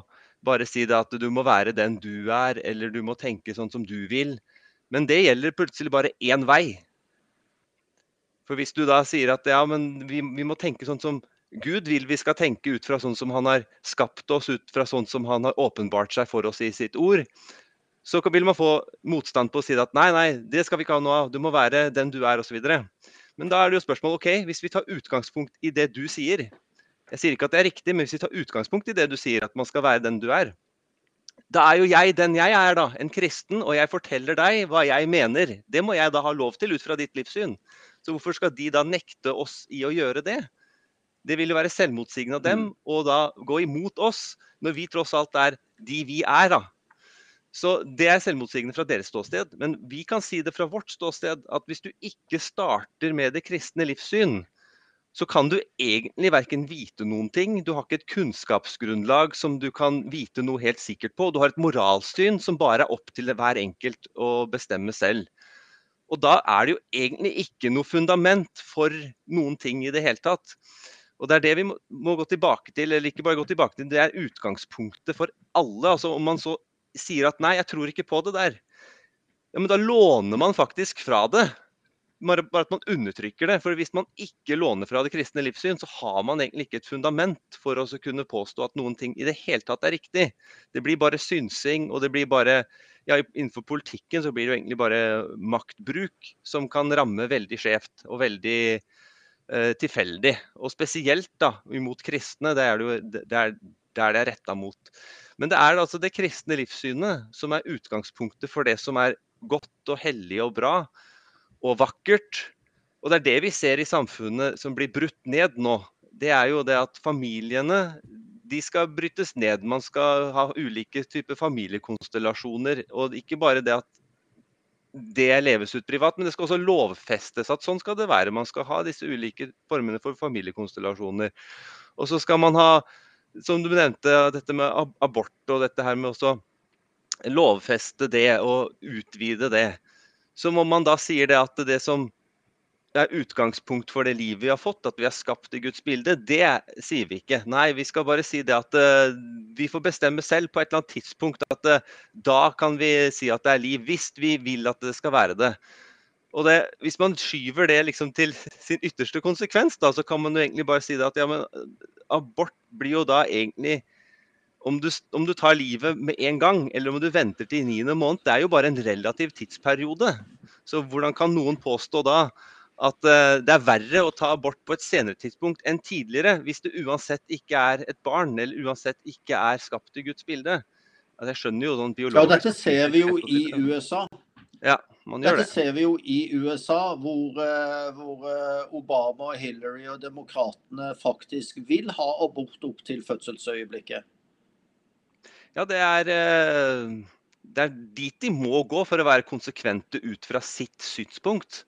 Speaker 4: bare si at du må være den du er, eller du må tenke sånn som du vil. Men det gjelder plutselig bare én vei. For hvis du da sier at ja, men vi, vi må tenke sånn som Gud vil vi skal tenke ut fra sånn som han har skapt oss, ut fra sånn som han har åpenbart seg for oss i sitt ord. Så vil man få motstand på å si at nei, nei, det skal vi ikke ha noe av, du må være den du er osv. Men da er det jo spørsmål OK, hvis vi tar utgangspunkt i det du sier Jeg sier ikke at det er riktig, men hvis vi tar utgangspunkt i det du sier, at man skal være den du er, da er jo jeg den jeg er, da. En kristen, og jeg forteller deg hva jeg mener. Det må jeg da ha lov til ut fra ditt livssyn. Så hvorfor skal de da nekte oss i å gjøre det? Det vil jo være selvmotsigende av dem mm. å da gå imot oss, når vi tross alt er de vi er. da. Så Det er selvmotsigende fra deres ståsted. Men vi kan si det fra vårt ståsted at hvis du ikke starter med det kristne livssyn, så kan du egentlig verken vite noen ting, du har ikke et kunnskapsgrunnlag som du kan vite noe helt sikkert på. Du har et moralsyn som bare er opp til hver enkelt å bestemme selv. Og da er det jo egentlig ikke noe fundament for noen ting i det hele tatt. Og Det er det vi må, må, gå tilbake til, eller ikke bare gå tilbake til, det er utgangspunktet for alle. altså Om man så sier at nei, jeg tror ikke på det der, ja, men da låner man faktisk fra det. Bare, at man undertrykker det. For hvis man ikke låner fra det kristne livssyn, så har man egentlig ikke et fundament for å kunne påstå at noen ting i det hele tatt er riktig. Det blir bare synsing, og det blir bare ja, Innenfor politikken så blir det jo egentlig bare maktbruk som kan ramme veldig skjevt og veldig tilfeldig. Og spesielt da, imot kristne. Det er det, jo, det er, det er retta mot. Men det er altså det kristne livssynet som er utgangspunktet for det som er godt og hellig og bra og vakkert. Og det er det vi ser i samfunnet som blir brutt ned nå. Det er jo det at familiene de skal brytes ned. Man skal ha ulike typer familiekonstellasjoner. Og ikke bare det at det leves ut privat, men det skal også lovfestes at sånn skal det være. Man skal ha disse ulike formene for familiekonstellasjoner. Og så skal man ha som du nevnte, dette med abort og dette her med også lovfeste det og utvide det. Så må man da sier det at det som er utgangspunkt for det livet vi har fått, at vi er skapt i Guds bilde, det sier vi ikke. Nei, vi skal bare si det at uh, vi får bestemme selv på et eller annet tidspunkt at uh, da kan vi si at det er liv, hvis vi vil at det skal være det. Og det, Hvis man skyver det liksom til sin ytterste konsekvens, da, så kan man jo egentlig bare si det at ja, men, abort blir jo da egentlig om du, om du, tar livet med en gang, eller om du venter til niende måned, det er jo bare en relativ tidsperiode. Så hvordan kan noen påstå da at uh, det er verre å ta abort på et senere tidspunkt enn tidligere, hvis det uansett ikke er et barn, eller uansett ikke er skapt i Guds bilde? Altså, jeg skjønner jo sånn biologisk
Speaker 3: Ja, dette ser vi jo i USA.
Speaker 4: Ja, man gjør
Speaker 3: Dette
Speaker 4: det.
Speaker 3: ser vi jo i USA, hvor, eh, hvor eh, Obama og Hillary og demokratene faktisk vil ha abort opp til fødselsøyeblikket.
Speaker 4: Ja, det er, eh, det er dit de må gå for å være konsekvente ut fra sitt synspunkt.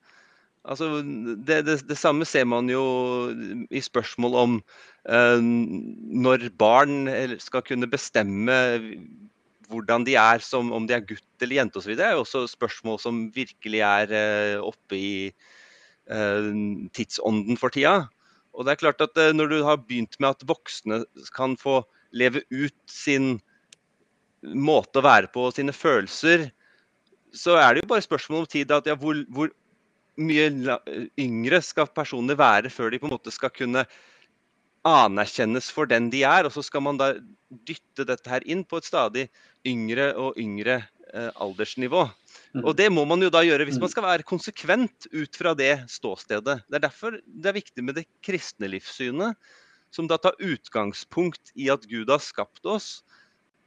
Speaker 4: Altså, det, det, det samme ser man jo i spørsmål om eh, når barn skal kunne bestemme hvordan de er, som om de er gutt eller jente osv. Det er jo også spørsmål som virkelig er eh, oppe i eh, tidsånden for tida. Og det er klart at eh, Når du har begynt med at voksne kan få leve ut sin måte å være på sine følelser, så er det jo bare spørsmål om tid. at ja, hvor, hvor mye yngre skal personer være før de på en måte skal kunne anerkjennes for den de er, og så skal man da dytte dette her inn på et stadig yngre og yngre eh, aldersnivå. Og det må man jo da gjøre hvis man skal være konsekvent ut fra det ståstedet. Det er derfor det er viktig med det kristne livssynet, som da tar utgangspunkt i at Gud har skapt oss.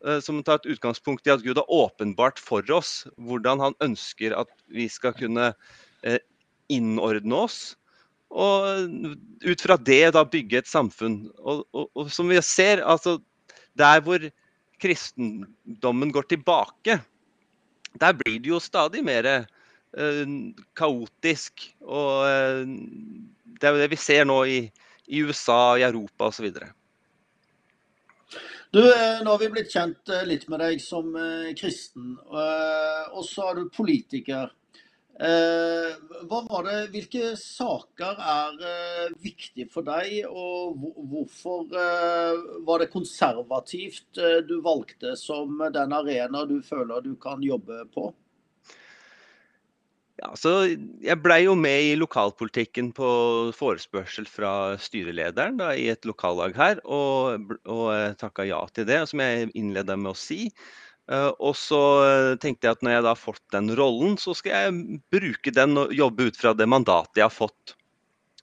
Speaker 4: eh, Som tar et utgangspunkt i at Gud har åpenbart for oss hvordan han ønsker at vi skal kunne eh, innordne oss. Og ut fra det da bygge et samfunn. Og, og, og som vi ser, altså der hvor kristendommen går tilbake, der blir det jo stadig mer eh, kaotisk. Og eh, det er jo det vi ser nå i, i USA, i Europa osv.
Speaker 3: Du, eh, Nå har vi blitt kjent eh, litt med deg som eh, kristen, og så er du politiker. Eh, det, hvilke saker er eh, viktige for deg, og hvorfor eh, var det konservativt du valgte som den arena du føler du kan jobbe på?
Speaker 4: Ja, jeg blei jo med i lokalpolitikken på forespørsel fra styrelederen da, i et lokallag her, og, og takka ja til det, som jeg innleda med å si. Eh, og så eh, tenkte jeg at når jeg da har fått den rollen, så skal jeg bruke den og jobbe ut fra det mandatet jeg har fått.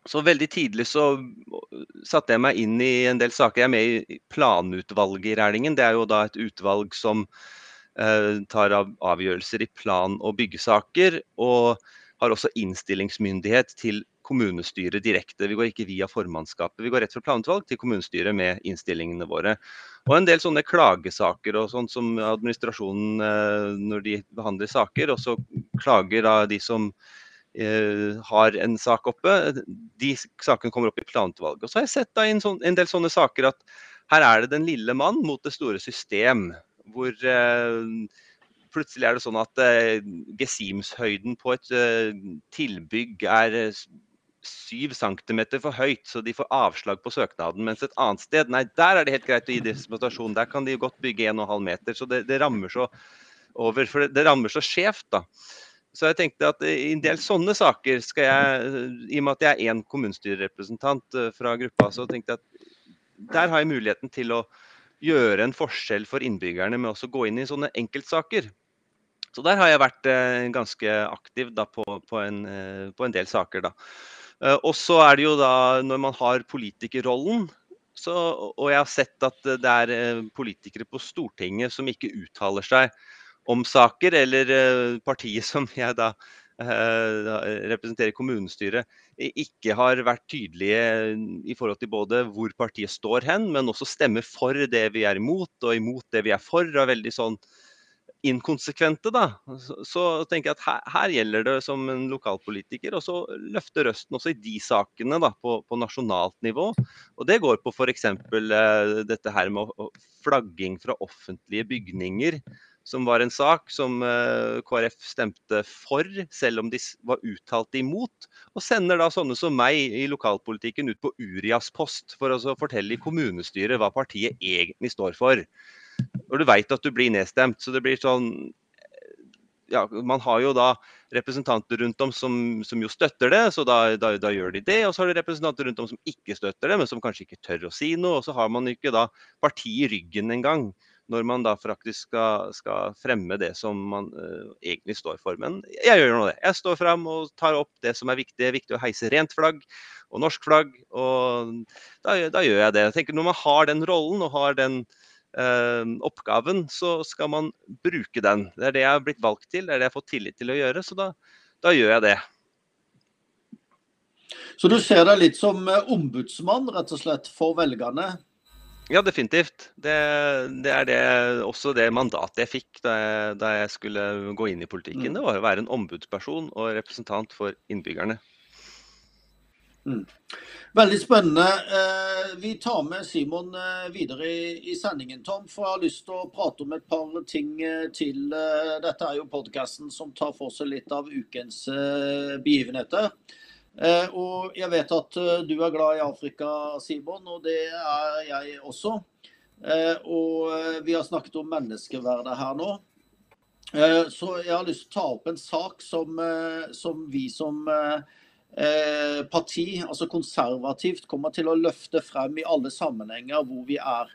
Speaker 4: Så veldig tidlig så satte jeg meg inn i en del saker. Jeg er med i planutvalget i Rælingen. Det er jo da et utvalg som eh, tar av avgjørelser i plan- og byggesaker, og har også innstillingsmyndighet til kommunestyret direkte. Vi går ikke via formannskapet, vi går rett fra planutvalg til kommunestyret med innstillingene våre. Og en del sånne klagesaker og sånt som administrasjonen eh, når de behandler saker, og så klager da de som eh, har en sak oppe, de sakene kommer opp i planutvalget. Og så har jeg sett da en, sånn, en del sånne saker at her er det den lille mann mot det store system. Hvor eh, plutselig er det sånn at gesimshøyden på et tilbygg er eh, syv centimeter for høyt, så de får avslag på søknaden. Mens et annet sted, nei, der er det helt greit å gi dispensasjon. Der kan de godt bygge 1,5 meter. Så det, det rammer så over, for det, det rammer så skjevt, da. Så jeg tenkte at i en del sånne saker skal jeg, i og med at jeg er én kommunestyrerepresentant eh, fra gruppa, så tenkte jeg at der har jeg muligheten til å gjøre en forskjell for innbyggerne med også å gå inn i sånne enkeltsaker. Så der har jeg vært eh, ganske aktiv da, på, på, en, eh, på en del saker. Da. Eh, og så er det jo da når man har politikerrollen, så, og jeg har sett at det er eh, politikere på Stortinget som ikke uttaler seg om saker, eller eh, partiet som jeg da representerer kommunestyret, ikke har vært tydelige i forhold til både hvor partiet står hen, men også stemmer for det vi er imot, og imot det vi er for. Og veldig sånn inkonsekvente, da, så, tenker jeg at her, her, gjelder det som en lokalpolitiker å løfte røsten også i de sakene da, på, på nasjonalt nivå. Og Det går på f.eks. Eh, dette her med flagging fra offentlige bygninger som var en sak som eh, KrF stemte for, selv om de var uttalt imot. Og sender da sånne som meg i lokalpolitikken ut på Urias post for å fortelle i kommunestyret hva partiet egentlig står for. Når du veit at du blir nedstemt. Så det blir sånn ja, Man har jo da representanter rundt om som, som jo støtter det, så da, da, da, gjør de det. Og så har du representanter rundt om som ikke støtter det, men som kanskje ikke tør å si noe. Og så har man ikke da partiet i ryggen engang når man da faktisk skal, skal fremme det som man uh, egentlig står for. Men jeg gjør nå det. Jeg står fram og tar opp det som er viktig. Det er viktig å heise rent flagg og norsk flagg. Og da, da gjør jeg det. Jeg tenker Når man har den rollen og har den oppgaven, så skal man bruke den. Det er det jeg har blitt valgt til, det er det jeg har fått tillit til å gjøre. Så da, da gjør jeg det.
Speaker 3: Så du ser deg litt som eh, ombudsmann rett og slett for velgerne?
Speaker 4: Ja, definitivt. Det, det er det, også det mandatet jeg fikk da jeg, da jeg skulle gå inn i politikken. Mm. Det var å være en ombudsperson og representant for innbyggerne.
Speaker 3: Mm. Veldig spennende. Eh, vi tar med Simon eh, videre i, sendingen, Tom. For jeg har lyst til å prate om et par ting eh, til. Dette er jo podkasten som tar for seg litt av ukens begivenheter. Og jeg vet at du er glad i Afrika, Simon, og det er jeg også. Og vi har snakket om menneskeverdet her nå. Så jeg har lyst til å ta opp en sak som, som vi som parti, altså konservativt, kommer til å løfte frem i alle sammenhenger hvor vi er.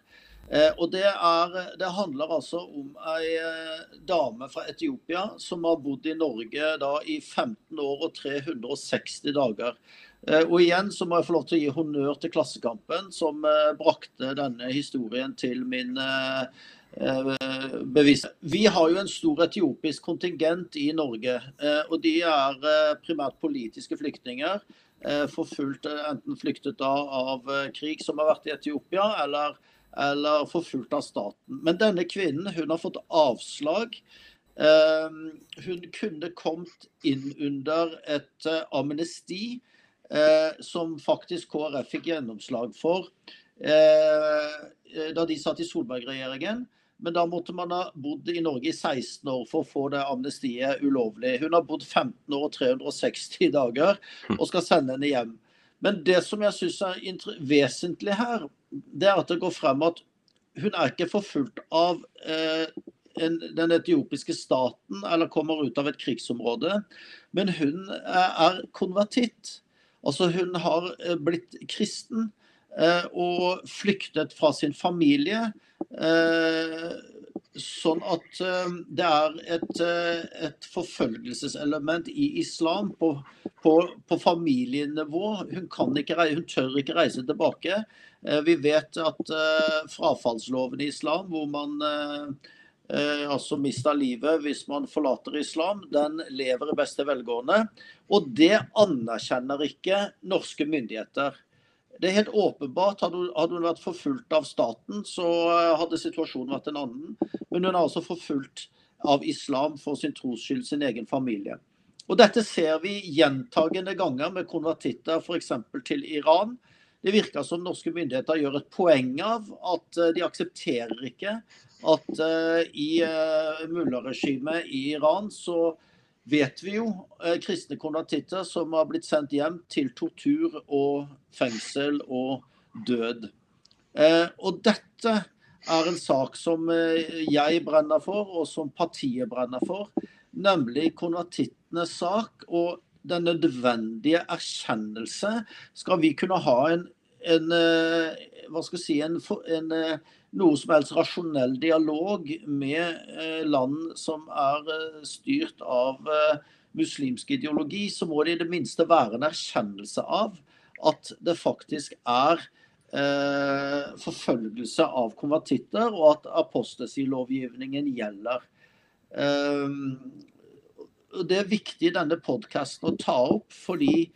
Speaker 3: Eh, og det, er, det, handler altså om ei eh, dame fra Etiopia som har bodd i Norge da i 15 år og 360 dager. Eh, og igjen så må jeg få lov til å gi honnør til Klassekampen, som brakte denne historien til min bevis. Vi har jo en stor etiopisk kontingent i Norge. Og de er primært politiske flyktninger. Forfulgt, enten flyktet av krig som har vært i Etiopia, eller eller forfulgt av staten. Men denne kvinnen hun har fått avslag. Hun kunne kommet inn under et eh, amnesti eh, som faktisk KrF fikk gjennomslag for eh, da de satt i Solberg-regjeringen. Men da måtte man ha bodd i Norge i 16 år for å få det amnestiet ulovlig. Hun har bodd 15 år og 360 dager og skal sende henne hjem. Men det som jeg syns er vesentlig her, det er at det går frem at hun er ikke forfulgt av eh, en, den etiopiske staten eller kommer ut av et krigsområde, men hun er, er konvertitt. Altså hun har eh, blitt kristen eh, og flyktet fra sin familie. Eh, sånn at uh, det er et, uh, et, forfølgelseselement i islam på, på, på familienivå. Hun, ikke, hun, tør ikke reise tilbake. Vi vet at frafallsloven i islam, hvor man altså mister livet hvis man forlater islam, den lever i beste velgående. Og det anerkjenner ikke norske myndigheter. Det er helt åpenbart. Hadde hun, vært forfulgt av staten, så eh, hadde situasjonen vært en annen. Men hun er altså forfulgt av islam for sin trosskyld, sin egen familie. Og Dette ser vi gjentagende ganger med konvertitter f.eks. til Iran. Det virker som norske myndigheter gjør et poeng av at eh, de aksepterer ikke at uh, i mullaregimet i Iran så vet vi jo eh, kristne konvertitter som har blitt sendt hjem til tortur og fengsel og død. Eh, og dette er en sak som eh, jeg brenner for, og som partiet brenner for. Nemlig konvertittenes sak og den nødvendige erkjennelse. Skal vi kunne ha en, en hva skal jeg si, en, en, noe som helst rasjonell dialog med eh, land som er styrt av muslimsk ideologi, så må det i det minste være en erkjennelse av at det faktisk er eh, forfølgelse av konvertitter, og at apostasilovgivningen gjelder. Eh, det er viktig i denne podkasten å ta opp, fordi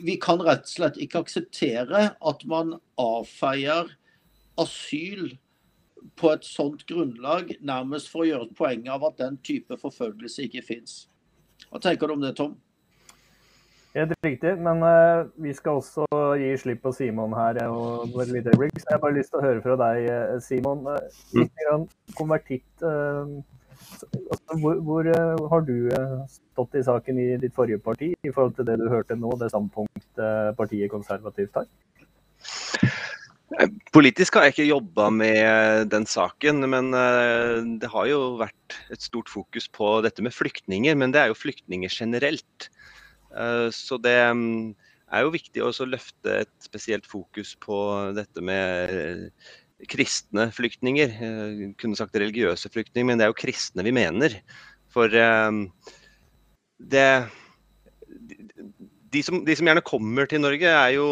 Speaker 3: vi kan rett og slett ikke akseptere at man avfeier asyl på et sånt grunnlag, nærmest for å gjøre et poeng av at den type forfølgelse ikke fins. Hva tenker du om det, Tom?
Speaker 1: Helt riktig, men uh, vi skal også gi slipp på Simon her. og bare litt øyeblikk. Så jeg har bare lyst til å høre fra deg, eh, Simon. Uh, litt grann konvertitt. Uh, altså, hvor, hvor har du stått i saken i ditt forrige parti i forhold til det du hørte nå, det standpunktet partiet konservativt har?
Speaker 4: Politisk har jeg ikke jobba med den saken, men det har jo vært et stort fokus på dette med flyktninger. Men det er jo flyktninger generelt. Eh, så det mm, er jo viktig å løfte et spesielt fokus på dette med eh, kristne flyktninger. Jeg eh, kunne sagt religiøse flyktninger, men det er jo kristne vi mener. For det de som, de som gjerne kommer til Norge, er jo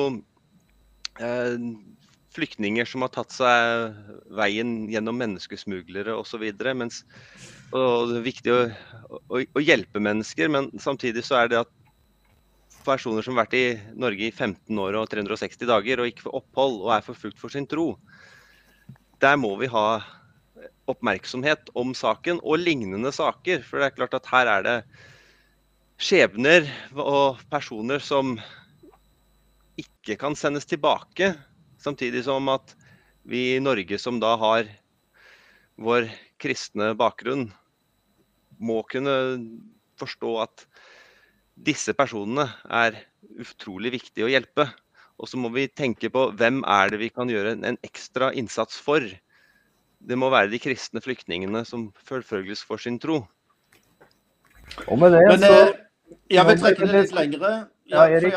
Speaker 4: flyktninger som har tatt seg veien gjennom menneskesmuglere osv. Og, det er viktig å, å, å, hjelpe mennesker, men samtidig så er det at personer som har vært i Norge i 15 år og 360 dager og ikke får opphold og er forfulgt for sin tro. Der må vi ha oppmerksomhet om saken og lignende saker. For det er klart at her er det skjebner og personer som ikke kan sendes tilbake. Samtidig som at vi i Norge, som da har vår kristne bakgrunn, må kunne forstå at disse personene er utrolig viktige å hjelpe. Og så må vi tenke på hvem er det vi kan gjøre en ekstra innsats for. Det må være de kristne flyktningene som forfølges for sin tro.
Speaker 1: Og med det,
Speaker 3: Men, så eh, Jeg vil trekke det litt lengre.
Speaker 1: Ja, Erik,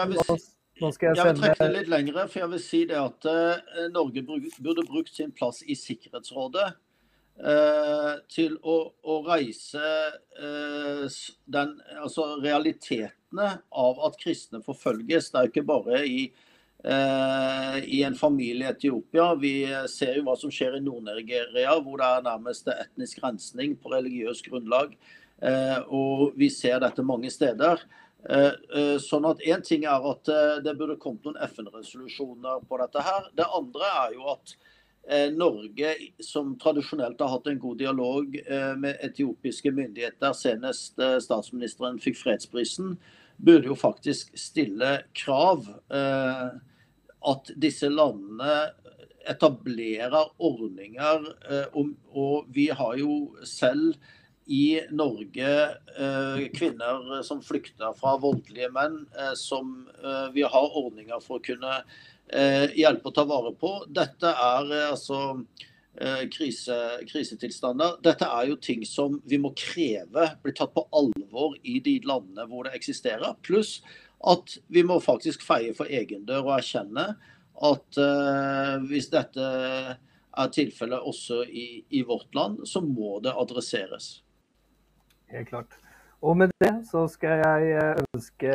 Speaker 1: nå skal jeg,
Speaker 3: jeg vil trekke det litt lengre, for jeg vil si det at uh, Norge burde brukt sin plass i Sikkerhetsrådet Eh, til å, å reise eh, den, altså realitetene av at kristne forfølges. Det er jo ikke bare i, i en familie i Etiopia. Vi ser jo hva som skjer i Nord-Nigeria, hvor det er nærmest etnisk rensning på religiøst grunnlag. og vi ser dette mange steder. Sånn at Én ting er at det burde kommet noen FN-resolusjoner på dette. her. Det andre er jo at Eh, Norge, som tradisjonelt har hatt en god dialog eh, med etiopiske myndigheter, senest eh, statsministeren fikk fredsprisen, burde jo faktisk stille krav at disse landene etablerer ordninger. Og vi har jo selv i Norge kvinner som flykter fra voldelige menn, som vi har ordninger for å kunne Eh, hjelpe og ta vare på. Dette er eh, altså eh, krise, krisetilstander. Dette er jo ting som vi må kreve blir tatt på alvor i de landene hvor det eksisterer. Pluss at vi må faktisk feie for egen dør og erkjenne at uh, hvis dette er tilfellet også i, i, vårt land, så må det adresseres.
Speaker 1: Helt klart. Og med det så skal jeg eh, ønske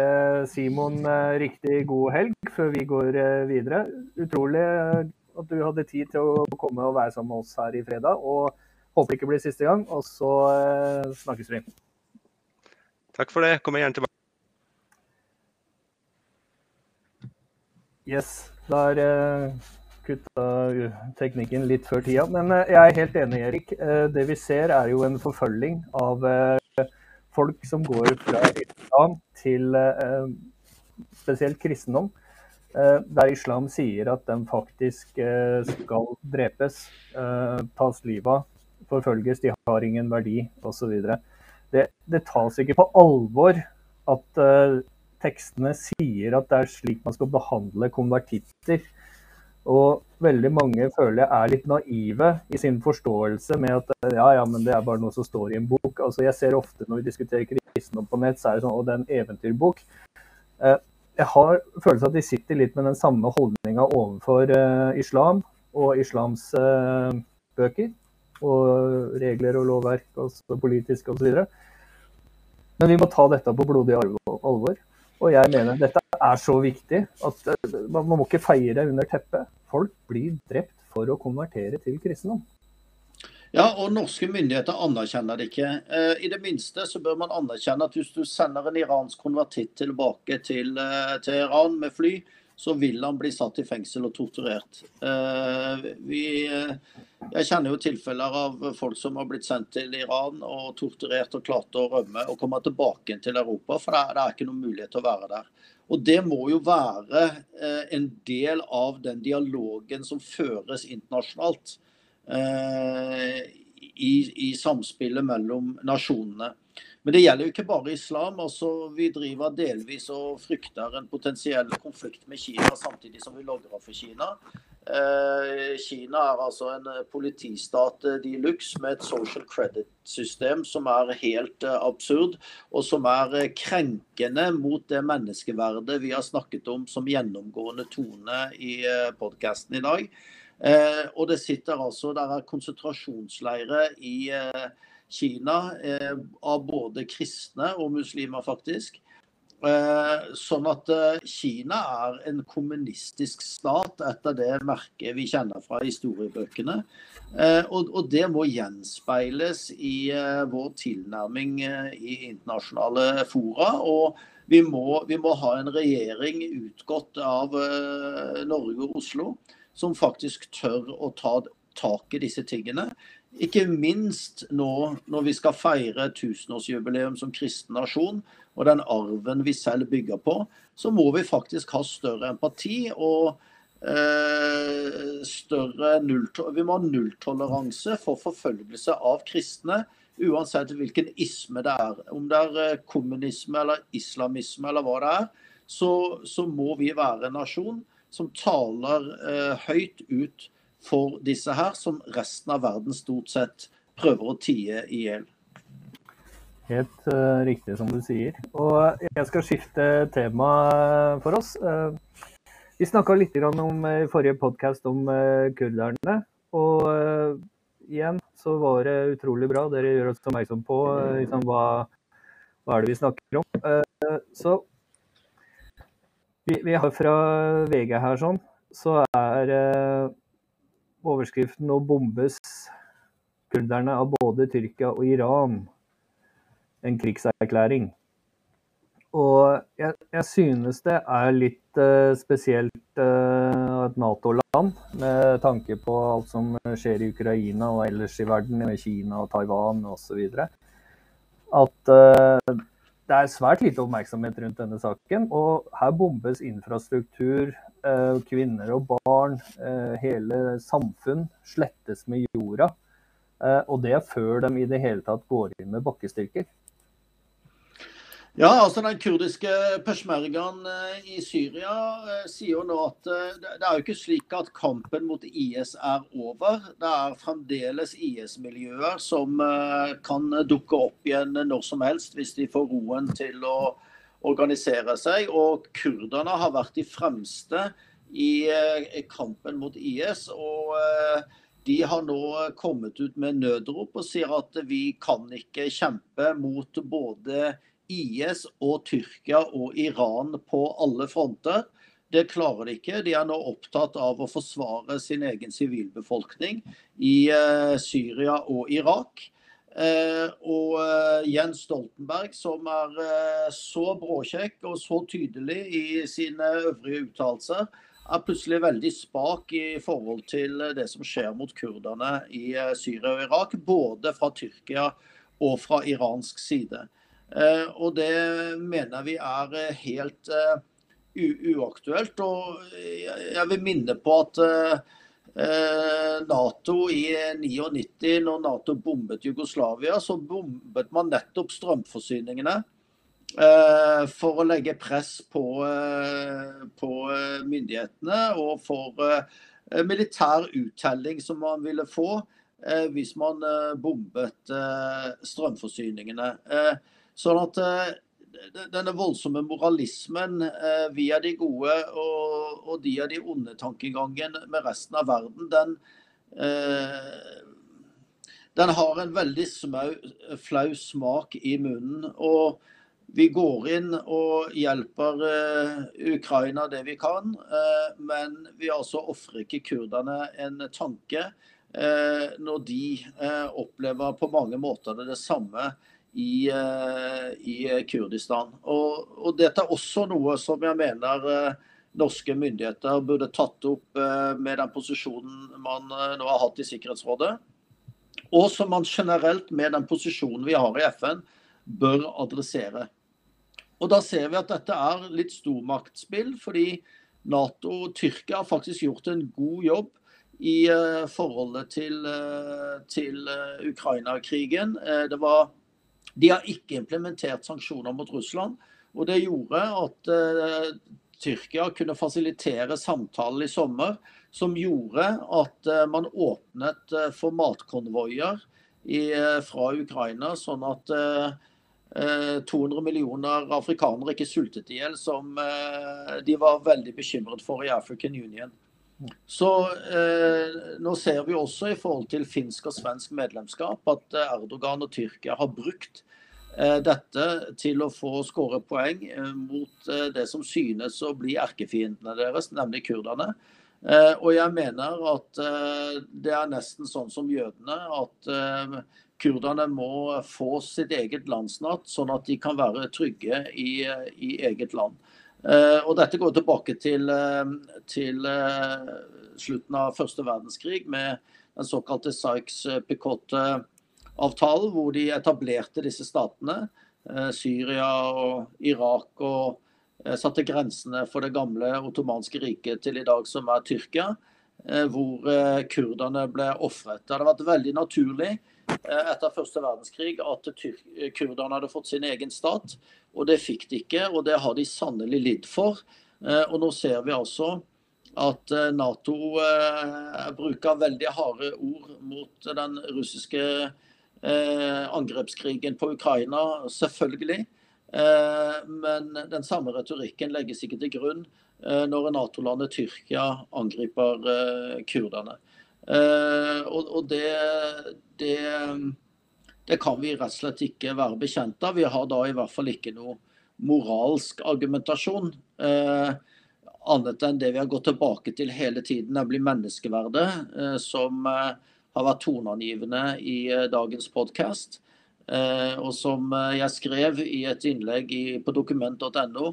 Speaker 1: Simon eh, riktig god helg før vi går eh, videre. Utrolig at du hadde tid til å komme og være sammen med oss her i fredag. Og håper det ikke blir siste gang. Og så snakkes vi.
Speaker 4: Takk for det. Kommer gjerne tilbake.
Speaker 1: Yes. Der kutta teknikken litt før tida. Men jeg er helt enig, Erik. Det vi ser er jo en forfølging av folk som går fra islam til eh, spesielt kristendom, eh, der islam sier at de faktisk eh, skal drepes, tas livet av, forfølges, de har ingen verdi osv. Det, det tas ikke på alvor at tekstene sier at det er slik man skal behandle konvertitter. Og veldig mange føler jeg er litt naive i sin forståelse med at ja, ja, men det er bare noe som står i en bok. Altså Jeg ser ofte når vi diskuterer kristendom på nett, så er det sånn å, det er en eventyrbok. Eh, jeg har følelsen at de sitter litt med den samme holdninga overfor eh, islam og islams eh, bøker. Og regler og lovverk, og politiske osv. Men vi må ta dette på blodig alvor. Og jeg mener dette er så viktig at eh, man må ikke feie det under teppet. Folk blir drept for å konvertere til kristendom.
Speaker 3: Ja, og norske myndigheter anerkjenner det ikke. Eh, I det minste så bør man anerkjenne at hvis du sender en iransk konvertitt tilbake til, eh, Iran med fly, så vil han bli satt i fengsel og torturert. Vi, jeg kjenner jo tilfeller av folk som har blitt sendt til Iran og torturert og klarte å rømme og komme tilbake til Europa, for det er, ikke noen mulighet til å være der. Og Det må jo være en del av den dialogen som føres internasjonalt i, i samspillet mellom nasjonene. Men det gjelder jo ikke bare islam. altså Vi driver delvis og frykter en potensiell konflikt med Kina, samtidig som vi logrer for Kina. Eh, Kina er altså en politistat de luxe med et social credit-system som er helt eh, absurd, og som er eh, krenkende mot det menneskeverdet vi har snakket om som gjennomgående tone i podkasten i dag. Og det sitter altså, der er konsentrasjonsleirer i Kina eh, av både kristne og muslimer, faktisk. Eh, sånn at eh, Kina er en kommunistisk stat etter det merket vi kjenner fra historiebøkene. Og, det må gjenspeiles i vår tilnærming i internasjonale fora. og vi må, vi må ha en regjering utgått av Norge og Oslo som faktisk tør å ta tak i disse tingene. Ikke minst nå når vi skal feire tusenårsjubileum som kristen nasjon, og den arven vi selv bygger på, så må vi faktisk ha større empati og eh, større Vi må ha nulltoleranse for forfølgelse av kristne, uansett hvilken isme det er. Om det er eh, kommunisme eller islamisme eller hva det er, så, så må vi være en nasjon som taler eh, høyt ut for disse her, som resten av verden stort sett prøver å tie i hjel.
Speaker 1: Helt uh, riktig som du sier. Og jeg skal skifte tema for oss. Uh, vi snakka litt om i forrige podkast om kurderne. Og igjen så var det utrolig bra. Dere gjør oss oppmerksom på liksom, hva, hva, er det vi snakker om. så vi, vi, har fra VG her sånn, så er overskriften 'Nå bombes kurderne av både Tyrkia og Iran'. En krigserklæring. Og jeg, jeg synes det er litt uh, spesielt uh, et Nato-land, med tanke på alt som skjer i Ukraina og ellers i verden, med Kina og Taiwan osv. At uh, det er svært lite oppmerksomhet rundt denne saken. Og her bombes infrastruktur, eh, kvinner og barn, eh, hele samfunn slettes med jorda. Eh, og det er før de i det hele tatt går inn med bakkestyrker.
Speaker 3: Ja, altså Den kurdiske peshmergaen eh, i Syria eh, sier jo nå at eh, det er jo ikke slik at kampen mot IS er over. Det er fremdeles IS-miljøer som kan dukke opp igjen når som helst hvis de får roen til å organisere seg. Og kurderne har vært de fremste i kampen mot IS. og de har nå kommet ut med nødrop og sier at vi kan ikke kjempe mot både IS og Tyrkia og Iran på alle fronter. Det klarer de ikke. De er nå opptatt av å forsvare sin egen sivilbefolkning i uh, Syria og Irak. Uh, og uh, Jens Stoltenberg, som er så bråkjekk og så tydelig i sine øvrige uttalelser, er plutselig veldig spak i forhold til det som skjer mot kurderne i Syria og Irak. Både fra Tyrkia og fra iransk side. Eh, og det mener vi er eh, helt uh, uaktuelt. Og jeg vil minne på at Nato i 99, når Nato bombet Jugoslavia, så bombet man nettopp strømforsyningene. For å legge press på, på myndighetene og for militær uttelling som man ville få hvis man bombet strømforsyningene. Sånn at eh, denne voldsomme moralismen vi via de gode og, og de av de onde tankegangen med resten av verden, den, eh, den har en veldig smau, flau smak i munnen. og vi går inn og hjelper Ukraina det vi kan, men vi altså ofrer ikke kurderne en tanke når de opplever på mange måter det, det samme i, eh, i Kurdistan. Og, og, dette er også noe som jeg mener eh, norske myndigheter burde tatt opp med den posisjonen man nå har hatt i Sikkerhetsrådet. Og som man generelt, med den posisjonen vi har i FN, bør adressere. Og Da ser vi at dette er litt stormaktspill, fordi Nato og Tyrkia har faktisk gjort en god jobb i forholdet til, til Ukraina-krigen. De har ikke implementert sanksjoner mot Russland. og Det gjorde at Tyrkia kunne fasilitere samtalen i sommer, som gjorde at eh, man åpnet eh, for matkonvoier fra Ukraina, sånn at 200 millioner afrikanere ikke sultet i hjel, som de var veldig bekymret for i African Union. Så eh, Nå ser vi også i forhold til finsk og svensk medlemskap at Erdogan og Tyrkia har brukt dette til å få skåre poeng eh, mot eh, det som synes å bli erkefiendene deres, nemlig kurderne. Og jeg mener at det er nesten sånn som jødene, at kurderne må få sitt eget landsnatt, sånn at de kan være trygge i, i eget land. Og dette går tilbake til, til slutten av første verdenskrig med den såkalte Sykes-Picot avtalen, hvor de etablerte disse statene. Eh, Syria og Irak og eh, satte grensene for det gamle ottomanske riket til i dag, som er Tyrkia. Eh, hvor kurderne ble ofret. Det hadde vært veldig naturlig etter første verdenskrig at kurderne hadde fått sin egen stat. Og det fikk de ikke, og det har de sannelig lidd for. Og nå ser vi altså at Nato bruker veldig harde ord mot den russiske angrepskrigen på Ukraina, selvfølgelig. Eh, men den samme retorikken legges ikke til grunn eh, når Nato-landet Tyrkia angriper kurderne. Og det, det, det, kan vi rett og slett ikke være bekjent av. Vi har da i hvert fall ikke noe moralsk argumentasjon. Annet enn det vi har gått tilbake til hele tiden, nemlig menneskeverdet. som har vært toneangivende i eh, dagens podkast. Eh, og som eh, jeg skrev i et innlegg på dokument.no,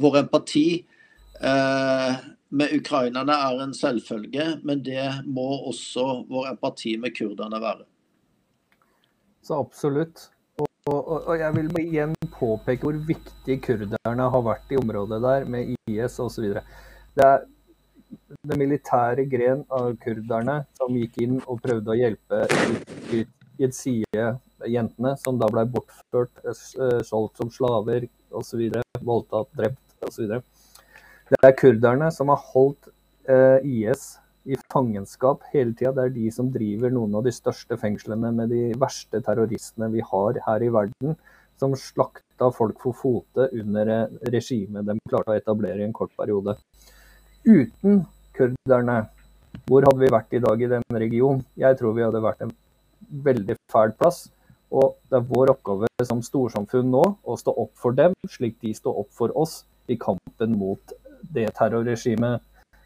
Speaker 3: vår empati med ukrainerne er en selvfølge, men det må også vår empati med kurderne være.
Speaker 1: Så absolutt. Og, og, og jeg vil igjen påpeke hvor viktig kurderne har vært i området der, med IS osv. Det er den militære gren av kurderne som gikk inn og prøvde å hjelpe jentene, som da ble bortført, eh, solgt som slaver osv., voldtatt, drept osv. Det er kurderne som har holdt eh, IS i fangenskap hele tida. Det er de som driver noen av de største fengslene med de verste terroristene vi har her i verden. Som slakta folk for fote under eh, regimet de klarte å etablere i en kort periode. Uten kurderne, hvor hadde vi vært i dag i denne regionen? Jeg tror vi hadde vært en veldig fæl plass. Og det er vår oppgave som storsamfunn nå å stå opp for dem, slik de står opp for oss i kampen mot det terrorregimet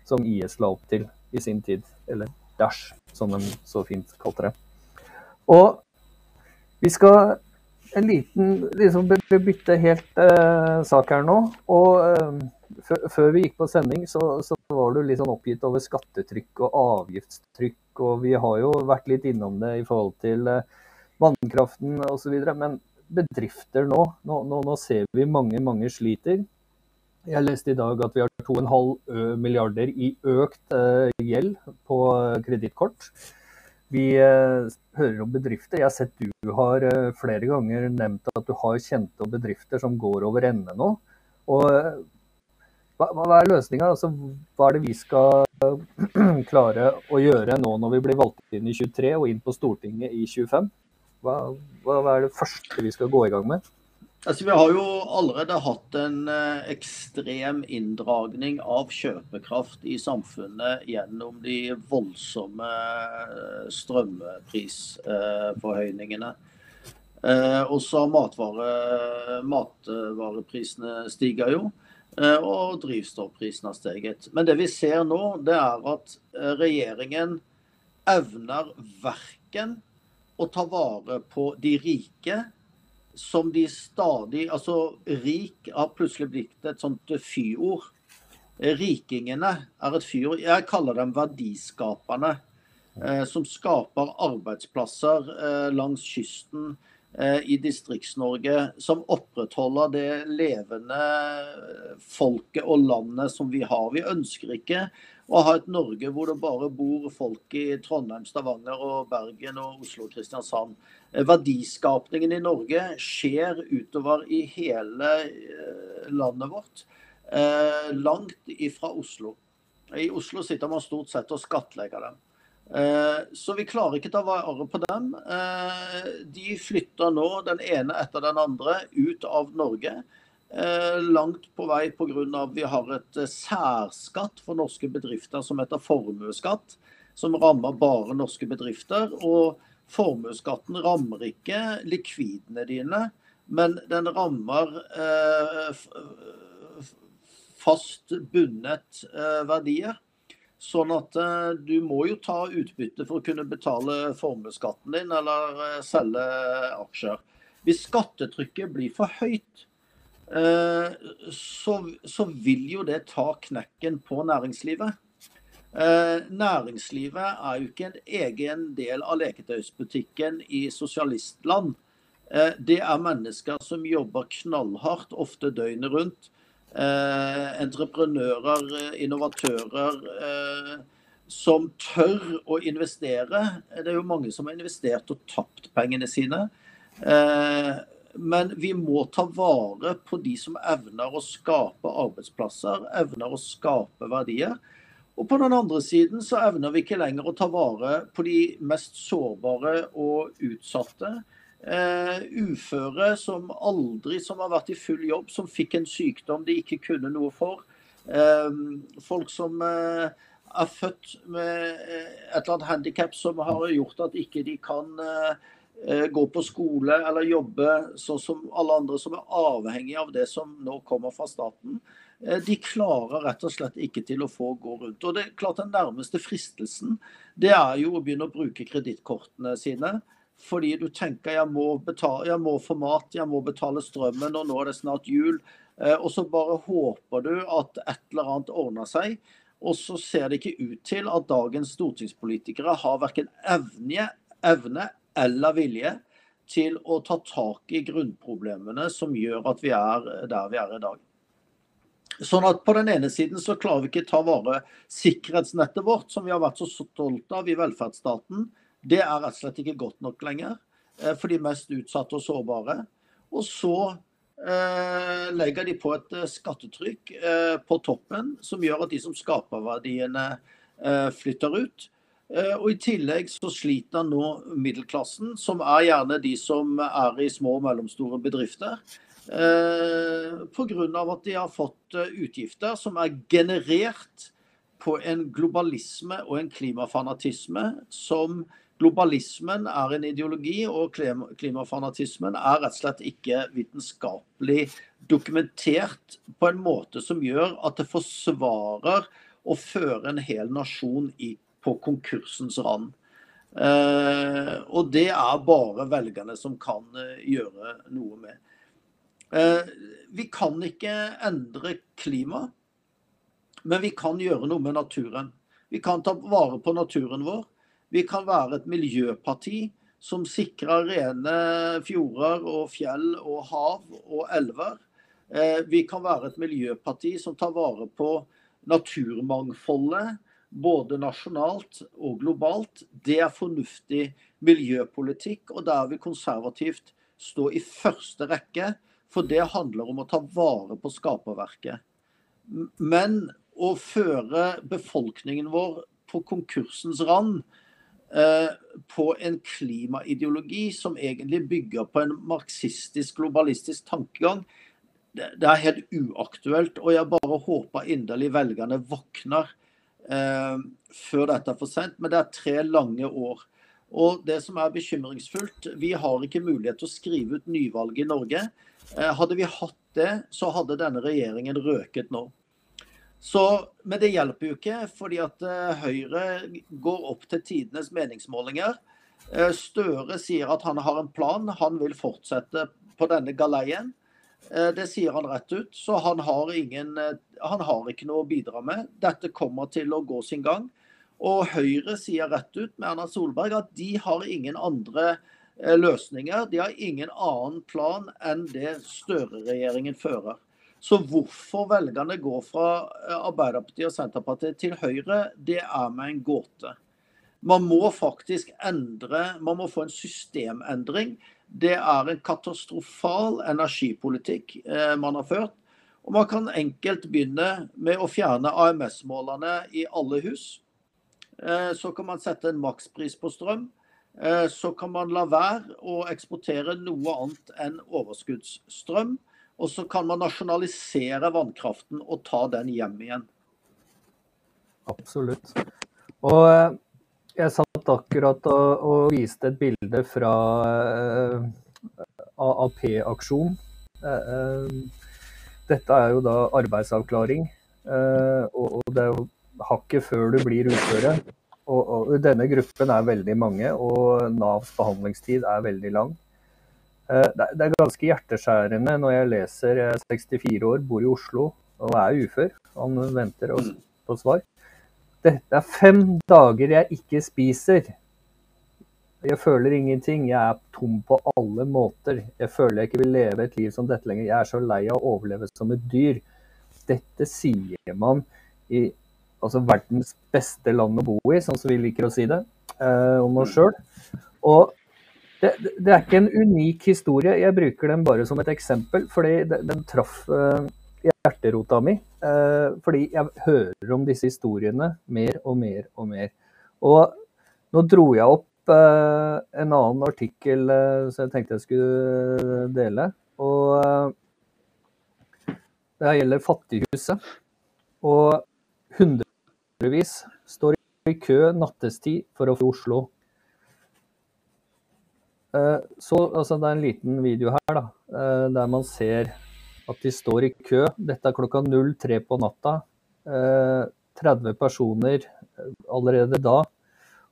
Speaker 1: som IS la opp til i sin tid. Eller Dash, som de så fint kalte det. Og vi skal en liten liksom bytte helt uh, sak her nå. Og uh, før vi gikk på sending, så, så, var du litt sånn oppgitt over skattetrykk og avgiftstrykk. Og vi har jo vært litt innom det i forhold til eh, vannkraften osv. Men bedrifter nå, nå, nå, nå, ser vi mange, mange sliter. Jeg leste i dag at vi har 2,5 milliarder i økt eh, gjeld på kredittkort. Vi eh, hører om bedrifter. Jeg har sett du har eh, flere ganger nevnt at du har kjente bedrifter som går over ende nå. Og hva, hva er løsninga? Altså, hva er det vi skal klare å gjøre nå når vi blir valgt inn i 23 og inn på Stortinget i 25? Hva, hva er det første vi skal gå i gang med?
Speaker 3: Altså, vi har jo allerede hatt en eh, ekstrem inndragning av kjøpekraft i samfunnet gjennom de voldsomme strømprisforhøyningene. strømprisforhøyningene. så også matvare, matvareprisene stiger jo. Eh, og drivstoffprisen har steget. Men det vi ser nå, det er at eh, regjeringen evner verken å ta vare på de rike, som de stadig Altså, rik har plutselig blitt et sånt fyord. Rikingene er et fyr Jeg kaller dem verdiskaperne. Eh, som skaper arbeidsplasser eh, langs kysten eh, i Distrikts-Norge. Som opprettholder det levende folket og landet som vi har. Vi ønsker ikke å ha et Norge hvor det bare bor folk i Trondheim, Stavanger, og Bergen og Oslo og Kristiansand. Verdiskapningen i Norge skjer utover i hele landet vårt. Eh, langt ifra Oslo. I Oslo sitter man stort sett og skattlegger dem. Eh, så vi klarer ikke ta vare på dem. Eh, de flytter nå, den ene etter den andre, ut av Norge. Langt på vei pga. vi har et særskatt for norske bedrifter som heter formuesskatt, som rammer bare norske bedrifter. Og formuesskatten rammer ikke likvidene dine, men den rammer fast bundet eh, verdier. Sånn at eh, du må jo ta utbytte for å kunne betale formuesskatten din eller eh, selge aksjer. Hvis skattetrykket blir for høyt, så, så vil jo det ta knekken på næringslivet. Næringslivet er jo ikke en egen del av leketøysbutikken i sosialistland. Det er mennesker som jobber knallhardt, ofte døgnet rundt, eh, entreprenører, eh, innovatører eh, som tør å investere. Det er jo mange som har investert og tapt pengene sine. Eh, men vi må ta vare på de som evner å skape arbeidsplasser, evner å skape verdier. Og på den andre siden så evner vi ikke lenger å ta vare på de mest sårbare og utsatte. Uh, uføre som aldri som har vært i full jobb, som fikk en sykdom de ikke kunne noe for. Uh, folk som uh, er født med et eller annet handikap som har gjort at ikke de kan gå på skole eller jobbe sånn som alle andre som er avhengig av det som nå kommer fra staten. De klarer rett og slett ikke til å få gå rundt. Og det er klart Den nærmeste fristelsen det er jo å begynne å bruke kredittkortene sine fordi du tenker jeg må, betale, jeg må få mat, jeg må betale strømmen, og nå er det snart jul. Eh, og så bare håper du at et eller annet ordner seg. Og så ser det ikke ut til at dagens stortingspolitikere har verken evne, evne eller vilje til å ta tak i grunnproblemene som gjør at vi er der vi er i dag. Sånn at På den ene siden så klarer vi ikke ta vare sikkerhetsnettet vårt, som vi har vært så stolte av i velferdsstaten. Det er rett og slett ikke godt nok lenger eh, for de mest utsatte og sårbare. Og så eh, legger de på et eh, skattetrykk eh, på toppen som gjør at de som skaper verdiene, eh, flytter ut. Eh, og I tillegg så sliter nå middelklassen, som er gjerne de som er i små og mellomstore bedrifter. Eh, Pga. at de har fått utgifter som er generert på en globalisme og en klimafanatisme som Globalismen er en ideologi, og klimafanatismen er rett og slett ikke vitenskapelig dokumentert på en måte som gjør at det forsvarer å føre en hel nasjon i, på konkursens rand. Eh, og det er bare velgerne som kan eh, gjøre noe med. Eh, vi kan ikke endre klimaet, men vi kan gjøre noe med naturen. Vi kan ta vare på naturen vår. Vi kan være et miljøparti som sikrer rene fjorder og fjell og hav og elver. Eh, vi kan være et miljøparti som tar vare på naturmangfoldet, både nasjonalt og globalt. Det er fornuftig miljøpolitikk, og der vil konservativt stå i første rekke. For det handler om å ta vare på skaperverket. Men å føre befolkningen vår på konkursens rand på en klimaideologi som egentlig bygger på en marxistisk, globalistisk tankegang, det er helt uaktuelt. Og jeg bare håper inderlig velgerne våkner eh, før dette er for sent. Men det er tre lange år. Og det som er bekymringsfullt, vi har ikke mulighet til å skrive ut nyvalg i Norge. Eh, hadde vi hatt det, så hadde denne regjeringen røket nå. Så, men det hjelper jo ikke, fordi at uh, Høyre går opp til tidenes meningsmålinger. Uh, Støre sier at han har en plan, han vil fortsette på denne galeien. Eh, det sier han rett ut. Så han har, ingen, han har ikke noe å bidra med. Dette kommer til å gå sin gang. Og Høyre sier rett ut med Erna Solberg at de har ingen andre løsninger. De har ingen annen plan enn det Støre-regjeringen fører. Så hvorfor velgerne går fra Arbeiderpartiet og Senterpartiet til Høyre, det er meg en gåte. Man må faktisk endre, man må få en systemendring. Det er en katastrofal energipolitikk man har ført. Og Man kan enkelt begynne med å fjerne AMS-målerne i alle hus. Så kan man sette en makspris på strøm. Så kan man la være å eksportere noe annet enn overskuddsstrøm. Og så kan man nasjonalisere vannkraften og ta den hjem igjen.
Speaker 1: Absolutt. Og jeg satt akkurat og, og viste et bilde fra uh, AAP-aksjon. Uh, dette er jo da arbeidsavklaring. Uh, og, og det er jo hakket før du blir uføre. Og, og, denne gruppen er veldig mange, og Navs behandlingstid er veldig lang. Det er ganske hjerteskjærende når jeg leser Jeg er 64 år, bor i Oslo og er ufør. Han venter på svar. Det er fem dager jeg ikke spiser. Jeg føler ingenting. Jeg er tom på alle måter. Jeg føler jeg ikke vil leve et liv som dette lenger. Jeg er så lei av å overleve som et dyr. Dette sier man i altså verdens beste land å bo i, sånn som vi liker å si det, eh, om oss sjøl. Og det, det, er ikke en unik historie. Jeg bruker den bare som et eksempel, fordi den, traff eh, hjerterota mi. Eh, fordi jeg hører om disse historiene mer og mer og mer. Og nå dro jeg opp eh, en annen artikkel som jeg tenkte jeg skulle dele. Og det gjelder Fattighuset. Og hundrevis står i kø nattestid for å få Oslo. Eh, så, altså, det er en liten video her da, eh, der man ser at de står i kø. Dette er klokka 03 på natta. 30 eh, personer allerede da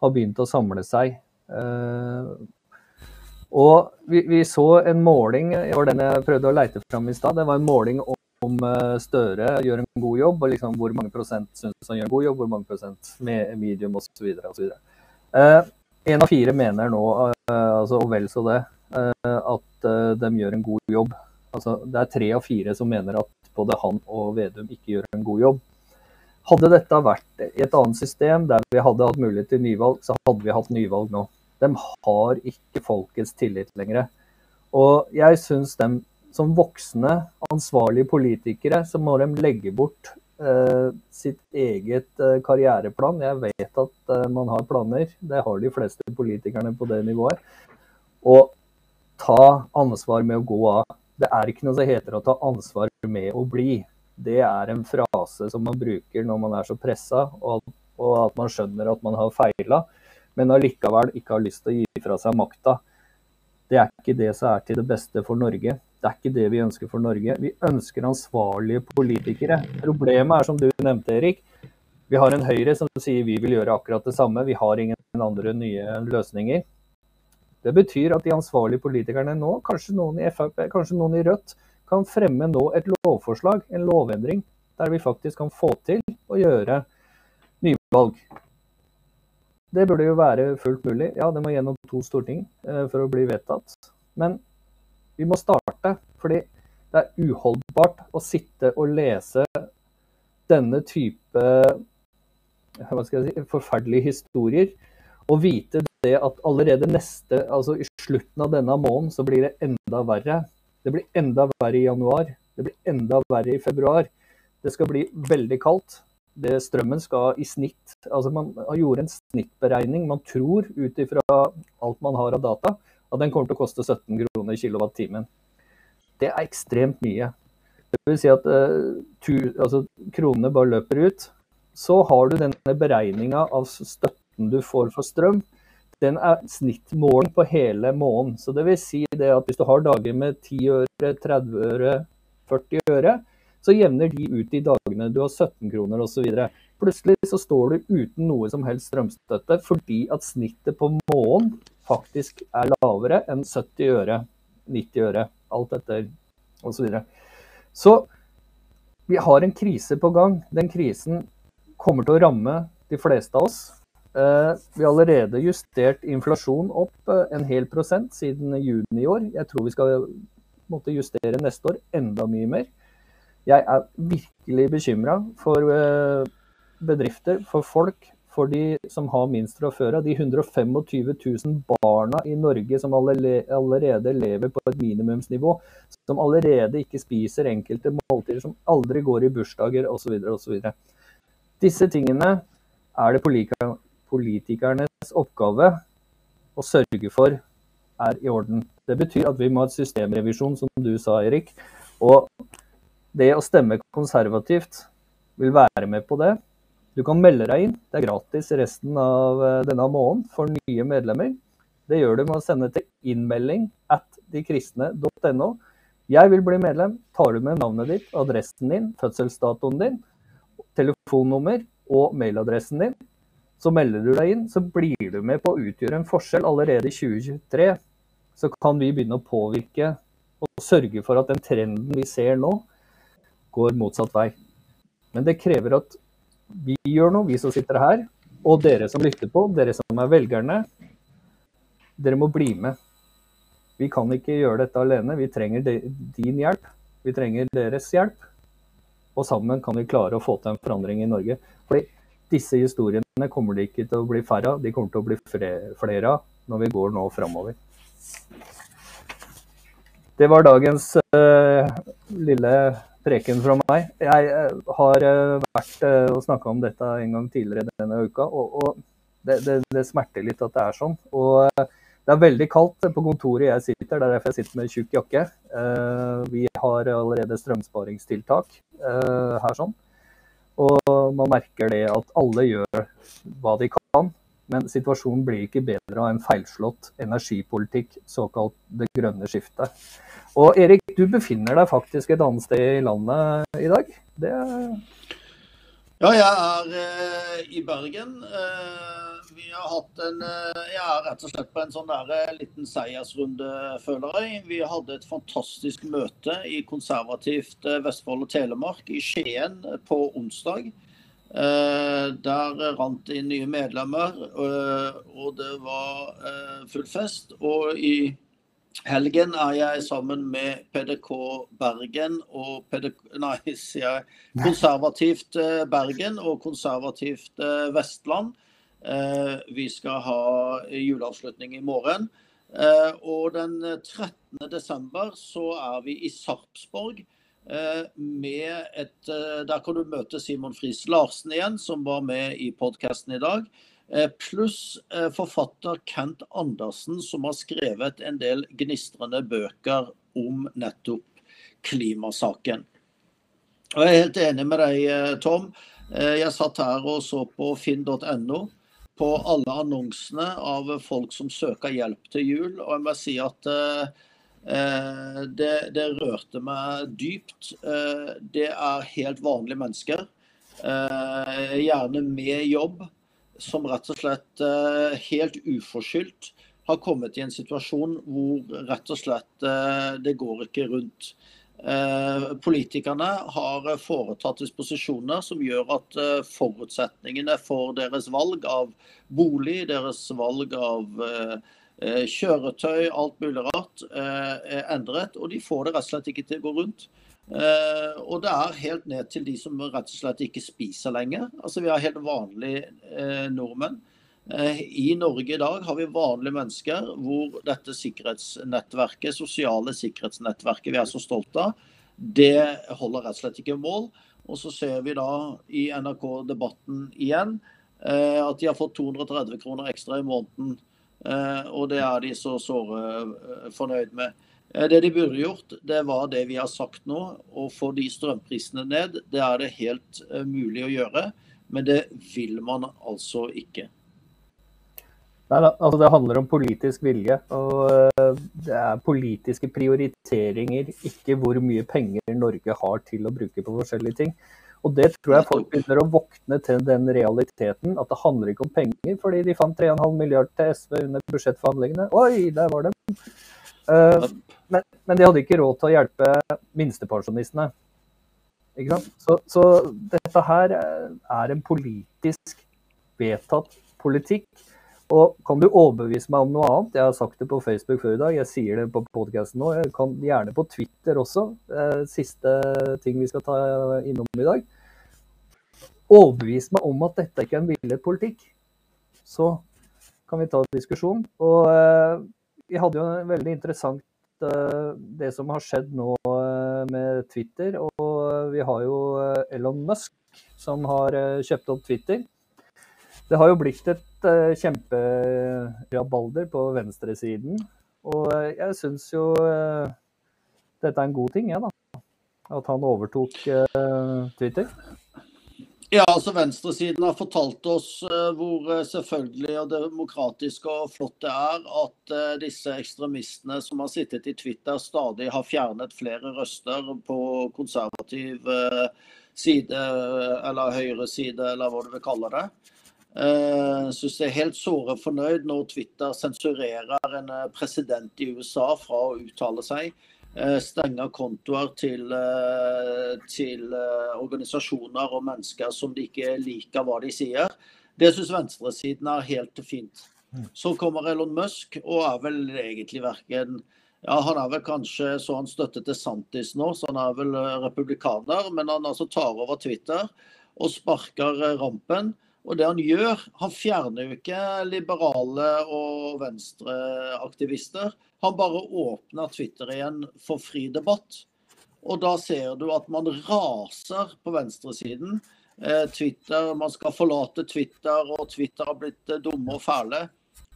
Speaker 1: har begynt å samle seg. Og vi, vi så en måling, det var den jeg prøvde å leite fram i stad. Det var en måling om Støre gjør en god jobb, og liksom hvor mange prosent syns han gjør en god jobb, hvor mange prosent med medium osv. Én av fire mener nå, altså, og vel så det, at de gjør en god jobb. Altså, det er tre av fire som mener at både han og Vedum ikke gjør en god jobb. Hadde dette vært i et annet system der vi hadde hatt mulighet til nyvalg, så hadde vi hatt nyvalg nå. De har ikke folkets tillit lenger. Og jeg syns de som voksne, ansvarlige politikere, så må de legge bort eh, sitt eget eh, karriereplan. Jeg vet at eh, man har planer, det har de fleste politikerne på det nivået. Og ta ansvar med å gå av. Det er ikke noe som heter å ta ansvar med å bli. Det er en frase som man bruker når man er så pressa, og, at man skjønner at man har feila, men allikevel ikke har lyst til å gi fra seg makta. Det er ikke det som er til det beste for Norge. Det er ikke det vi ønsker for Norge. Vi ønsker ansvarlige politikere. Problemet er, som du nevnte, Erik, vi har en Høyre som sier vi vil gjøre akkurat det samme. Vi har ingen andre nye løsninger. Det betyr at de ansvarlige politikerne nå, kanskje noen i Frp, kanskje noen i Rødt, kan fremme nå et lovforslag, en lovendring, der vi faktisk kan få til å gjøre nyvalg. Det burde jo være fullt mulig. Ja, det må gjennom to storting eh, for å bli vedtatt. Men vi må starte, fordi det er uholdbart å sitte og lese denne type hva skal jeg si, forferdelige historier og vite det at allerede neste, altså i slutten av denne måneden så blir det enda verre. Det blir enda verre i januar. Det blir enda verre i februar. Det skal bli veldig kaldt. Det, strømmen skal i snitt altså Man gjort en snittberegning. Man tror ut ifra alt man har av data, at den kommer til å koste 17 kroner kilowattimen. Det er ekstremt mye. Det vil si at uh, tu, altså, kronene bare løper ut. Så har du denne beregninga av støtten du får for strøm den er snittmålen på hele måneden. Så det vil si det at hvis du har dager med 10 øre, 30 øre, 40 øre, så jevner de ut i dagene du har 17 kroner osv. Plutselig så står du uten noe som helst strømstøtte fordi at snittet på måneden faktisk er lavere enn 70 øre, 90 øre. Alt etter osv. Så, videre. så vi har en krise på gang. Den krisen kommer til å ramme de fleste av oss. Eh, vi har allerede justert inflasjon opp eh, en hel prosent siden juni i år. Jeg tror vi skal måtte justere neste år enda mye mer. Jeg er virkelig bekymra for eh, bedrifter, for folk, for de som har minst fra før av. De 125 000 barna i Norge som allerede lever på et minimumsnivå. Som allerede ikke spiser enkelte måltider, som aldri går i bursdager osv. osv. Disse tingene er det politikernes oppgave å sørge for er i orden. Det betyr at vi må ha et systemrevisjon, som du sa, Erik. Og det å stemme konservativt vil være med på det. Du kan melde deg inn. Det er gratis resten av eh, denne måneden for nye medlemmer. Det gjør du med å sende til innmelding at dekristne.no. Jeg vil bli medlem. Tar du med navnet ditt, adressen din, fødselsdatoen din, telefonnummer og mailadressen din, så melder du deg inn. Så blir du med på å utgjøre en forskjell allerede i 2023. Så kan vi begynne å påvirke og sørge for at den trenden vi ser nå, går motsatt vei. Men det krever at vi gjør noe, vi som sitter her, og dere som lytter på, dere som er velgerne. Dere må bli med. Vi kan ikke gjøre dette alene. Vi trenger din hjelp. Vi trenger deres hjelp. Og sammen kan vi klare å få til en forandring i Norge. Fordi disse historiene kommer det ikke til å bli færre av. De kommer til å bli flere av når vi går nå framover. Det var dagens uh, lille preken fra meg. Jeg eh, har eh, vært eh, og snakka om dette en gang tidligere denne uka, og, og det, det, det, smerter litt at det er sånn. Og det er veldig kaldt på kontoret jeg sitter, det er derfor jeg sitter med tjukk jakke. Vi har allerede strømsparingstiltak her sånn. Og man merker det at alle gjør hva de kan. Men situasjonen blir ikke bedre av en feilslått energipolitikk, såkalt det grønne skiftet. Og Erik, du befinner deg faktisk et annet sted i landet i dag. Det
Speaker 3: ja, jeg er eh, i Bergen. Eh, vi har hatt en eh, Jeg er rett og slett på en sånn der, liten seiersrunde, føler jeg. Vi hadde et fantastisk møte i konservativt Vestfold og Telemark i Skien på onsdag. Der rant det inn nye medlemmer, og det var full fest. Og i helgen er jeg sammen med PDK Bergen og PDK, nei, sier jeg, Konservativt eh, Bergen og Konservativt eh, Vestland. Eh, vi skal ha juleavslutning i morgen. Og den 13. desember så er vi i Sarpsborg. Med et, der kan du møte Simon Friis Larsen igjen, som var med i podkasten i dag. Eh, pluss eh, forfatter Kent Andersen, som har skrevet en del gnistrende bøker om nettopp klimasaken. Og Jeg er helt enig med deg, eh, Tom. Jeg satt her og så på finn.no på alle annonsene av folk som søker hjelp til jul. Og jeg må si at det, det rørte meg dypt. Det er helt vanlige mennesker. Gjerne med jobb som rett og slett eh, helt uforskyldt har kommet i en situasjon hvor rett og slett eh, det går ikke rundt. Eh, politikerne har foretatt disposisjoner som gjør at forutsetningene for deres valg av bolig, deres valg av kjøretøy, alt mulig rart, er endret. Og de får det rett og slett ikke til å gå rundt. Uh, og det er helt ned til de som rett og slett ikke spiser lenger. Altså Vi har helt vanlige nordmenn. I Norge i dag har vi vanlige mennesker hvor dette sikkerhetsnettverket, sosiale sikkerhetsnettverket vi er så stolte av, det holder rett og slett ikke mål. Og så ser vi da i NRK-debatten igjen at de har fått 230 kroner ekstra i måneden. Og det er de så såre fornøyd med. Eh, det de burde gjort, det var det vi har sagt nå. Å få de strømprisene ned. Det er det helt mulig å gjøre, men det vil man altså ikke.
Speaker 1: Nei, altså Det handler om politisk vilje. og Det er politiske prioriteringer, ikke hvor mye penger Norge har til å bruke på forskjellige ting. Og Det tror jeg folk begynner å våkne til den realiteten, at det handler ikke om penger. Fordi de fant 3,5 milliard til SV under budsjettforhandlingene. Oi, der var det. Uh, men, men, de hadde ikke råd til å hjelpe minstepensjonistene. Ikke sant? Så, så dette her er en politisk vedtatt politikk. Og kan du overbevise meg om noe annet? Jeg har sagt det på Facebook før i dag, jeg sier det på podkasten nå. Jeg kan gjerne på Twitter også. Eh, siste ting vi skal ta innom i dag. Overbevis meg om at dette ikke er en villet politikk. Så kan vi ta en diskusjon. Og eh, vi hadde jo en veldig interessant eh, det som har skjedd nå med Twitter. Og vi har jo Elon Musk som har kjøpt opp Twitter. Det har jo blitt et uh, kjemperabalder på venstresiden. Og uh, jeg syns jo uh, dette er en god ting, jeg, da. At han overtok Twitter.
Speaker 3: Ja, altså Venstresiden har fortalt oss hvor selvfølgelig og demokratisk og flott det er at disse ekstremistene som har sittet i Twitter, stadig har fjernet flere røster på konservativ side, eller høyre side, eller hva du vil kalle det. Jeg uh, syns jeg er helt såre fornøyd når Twitter sensurerer en eh, president i USA fra å uttale seg. Uh, stenger kontoer til, til organisasjoner og mennesker som de ikke liker hva de sier. Det syns venstresiden er helt fint. Mm. Så kommer Elon Musk og er vel egentlig verken ja, Han er vel kanskje så han støtter til Santis nå, så han er vel republikaner. Men han altså tar over Twitter og sparker rampen. Og det han gjør, han fjerner jo ikke liberale og venstreaktivister. Han bare åpner Twitter igjen for fri debatt. Og da ser du at man raser på venstresiden. Eh, Twitter, Man skal forlate Twitter, og Twitter har blitt eh, dumme og fæle.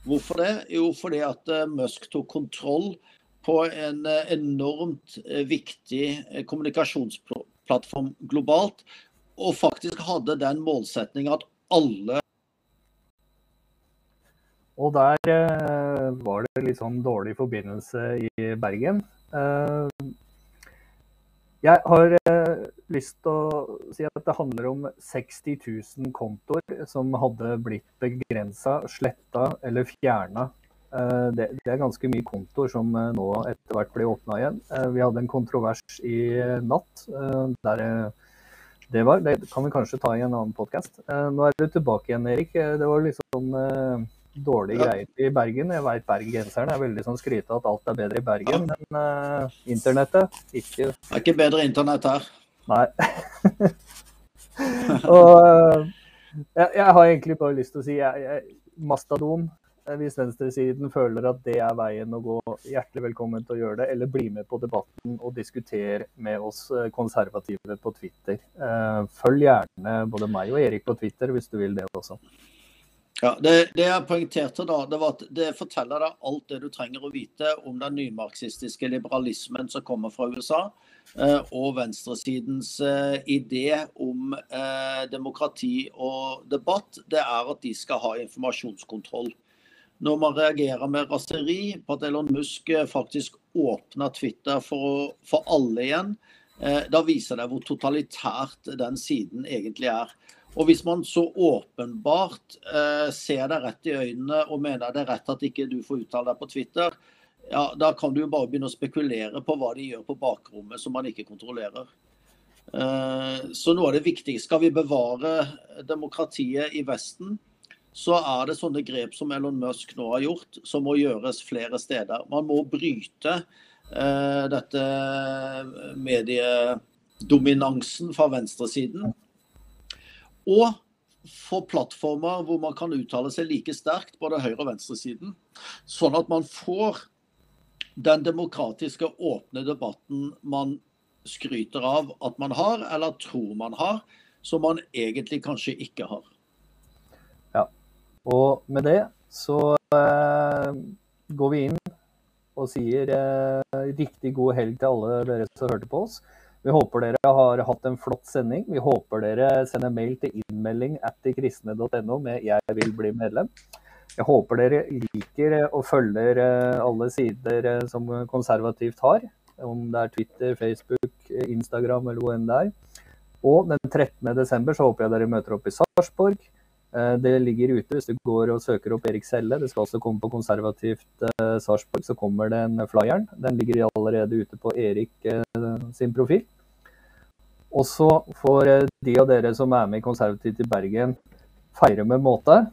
Speaker 3: Hvorfor det? Jo, fordi at eh, Musk tok kontroll på en enormt viktig kommunikasjonsplattform globalt. Og faktisk hadde den målsetninga at alle
Speaker 1: Og der eh, var det litt sånn dårlig forbindelse i Bergen. Eh, jeg har eh, lyst til å si at det handler om 60 000 kontoer som hadde blitt begrensa, sletta eller fjerna. Eh, det, det, er ganske mye kontoer som eh, nå etter hvert blir åpna igjen. Eh, vi hadde en kontrovers i natt der det var. Det kan vi kanskje ta i en annen podkast. Uh, nå er du tilbake igjen, Erik. Eh, det var litt sånn uh, dårlige ja. greier i Bergen. Jeg veit bergenserne er veldig sånn skryte at alt er bedre i Bergen, ja. men uh, internettet ikke
Speaker 3: Det er ikke bedre internett her.
Speaker 1: Nei. Og jeg, jeg, har egentlig bare lyst til å si jeg, jeg, Mastadon Eh, hvis venstresiden føler at det er veien å gå, hjertelig velkommen til å gjøre det. Eller bli med på debatten og diskutere med oss eh, konservative på Twitter. Eh, følg gjerne både meg og Erik på Twitter hvis du vil det også.
Speaker 3: Ja, Det, det jeg poengterte da, det var at det forteller deg alt det du trenger å vite om den nymarxistiske liberalismen som kommer fra USA, og venstresidens idé om demokrati og debatt. Det er at de skal ha informasjonskontroll når man reagerer med raseri på at Elon Musk eh, faktisk åpner Twitter for, for alle igjen, eh, da viser det hvor totalitært den siden egentlig er. Og hvis man så åpenbart eh, ser deg rett i øynene og mener det er rett at ikke du får uttale deg på Twitter, ja, da kan du jo bare begynne å spekulere på hva de gjør på bakrommet som man ikke kontrollerer. Eh, så noe av det viktige Skal vi bevare demokratiet i Vesten, så er det sånne grep som Elon Musk nå har gjort, som må gjøres flere steder. Man må bryte eh, dette mediedominansen fra venstresiden. Og få plattformer hvor man kan uttale seg like sterkt, både høyre- og venstresiden. Sånn at man får den demokratiske, åpne debatten man skryter av at man har, eller tror man har, som man egentlig kanskje ikke har.
Speaker 1: Og med det så eh, går vi inn og sier eh, riktig god helg til alle dere som hørte på oss. Vi håper dere har hatt en flott sending. Vi håper dere sender mail til innmelding at kristne.no med 'jeg vil bli medlem'. Jeg håper dere liker og følger eh, alle sider eh, som konservativt har. Om det er Twitter, Facebook, Instagram eller hvor enn det er. Og den 13.12. så håper jeg dere møter opp i Sarpsborg. Eh, Det ligger ute hvis du går og søker opp Erik Selle. Det skal også komme på konservativt eh, Sarpsborg, så kommer det en flyeren. Den ligger allerede ute på Erik eh, sin profil. Og så får eh, de av dere som er med i Konservativt i Bergen, feire med måte.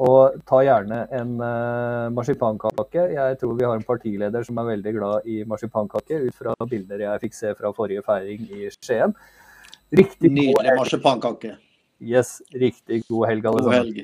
Speaker 1: Og ta gjerne en eh, marsipankake. Jeg tror vi har en partileder som er veldig glad i marsipankaker, ut fra bilder jeg fikk se fra forrige feiring i Skien. Riktig
Speaker 3: Nydelig marsipankake.
Speaker 1: Yes, riktig god helg, alle
Speaker 3: God helg.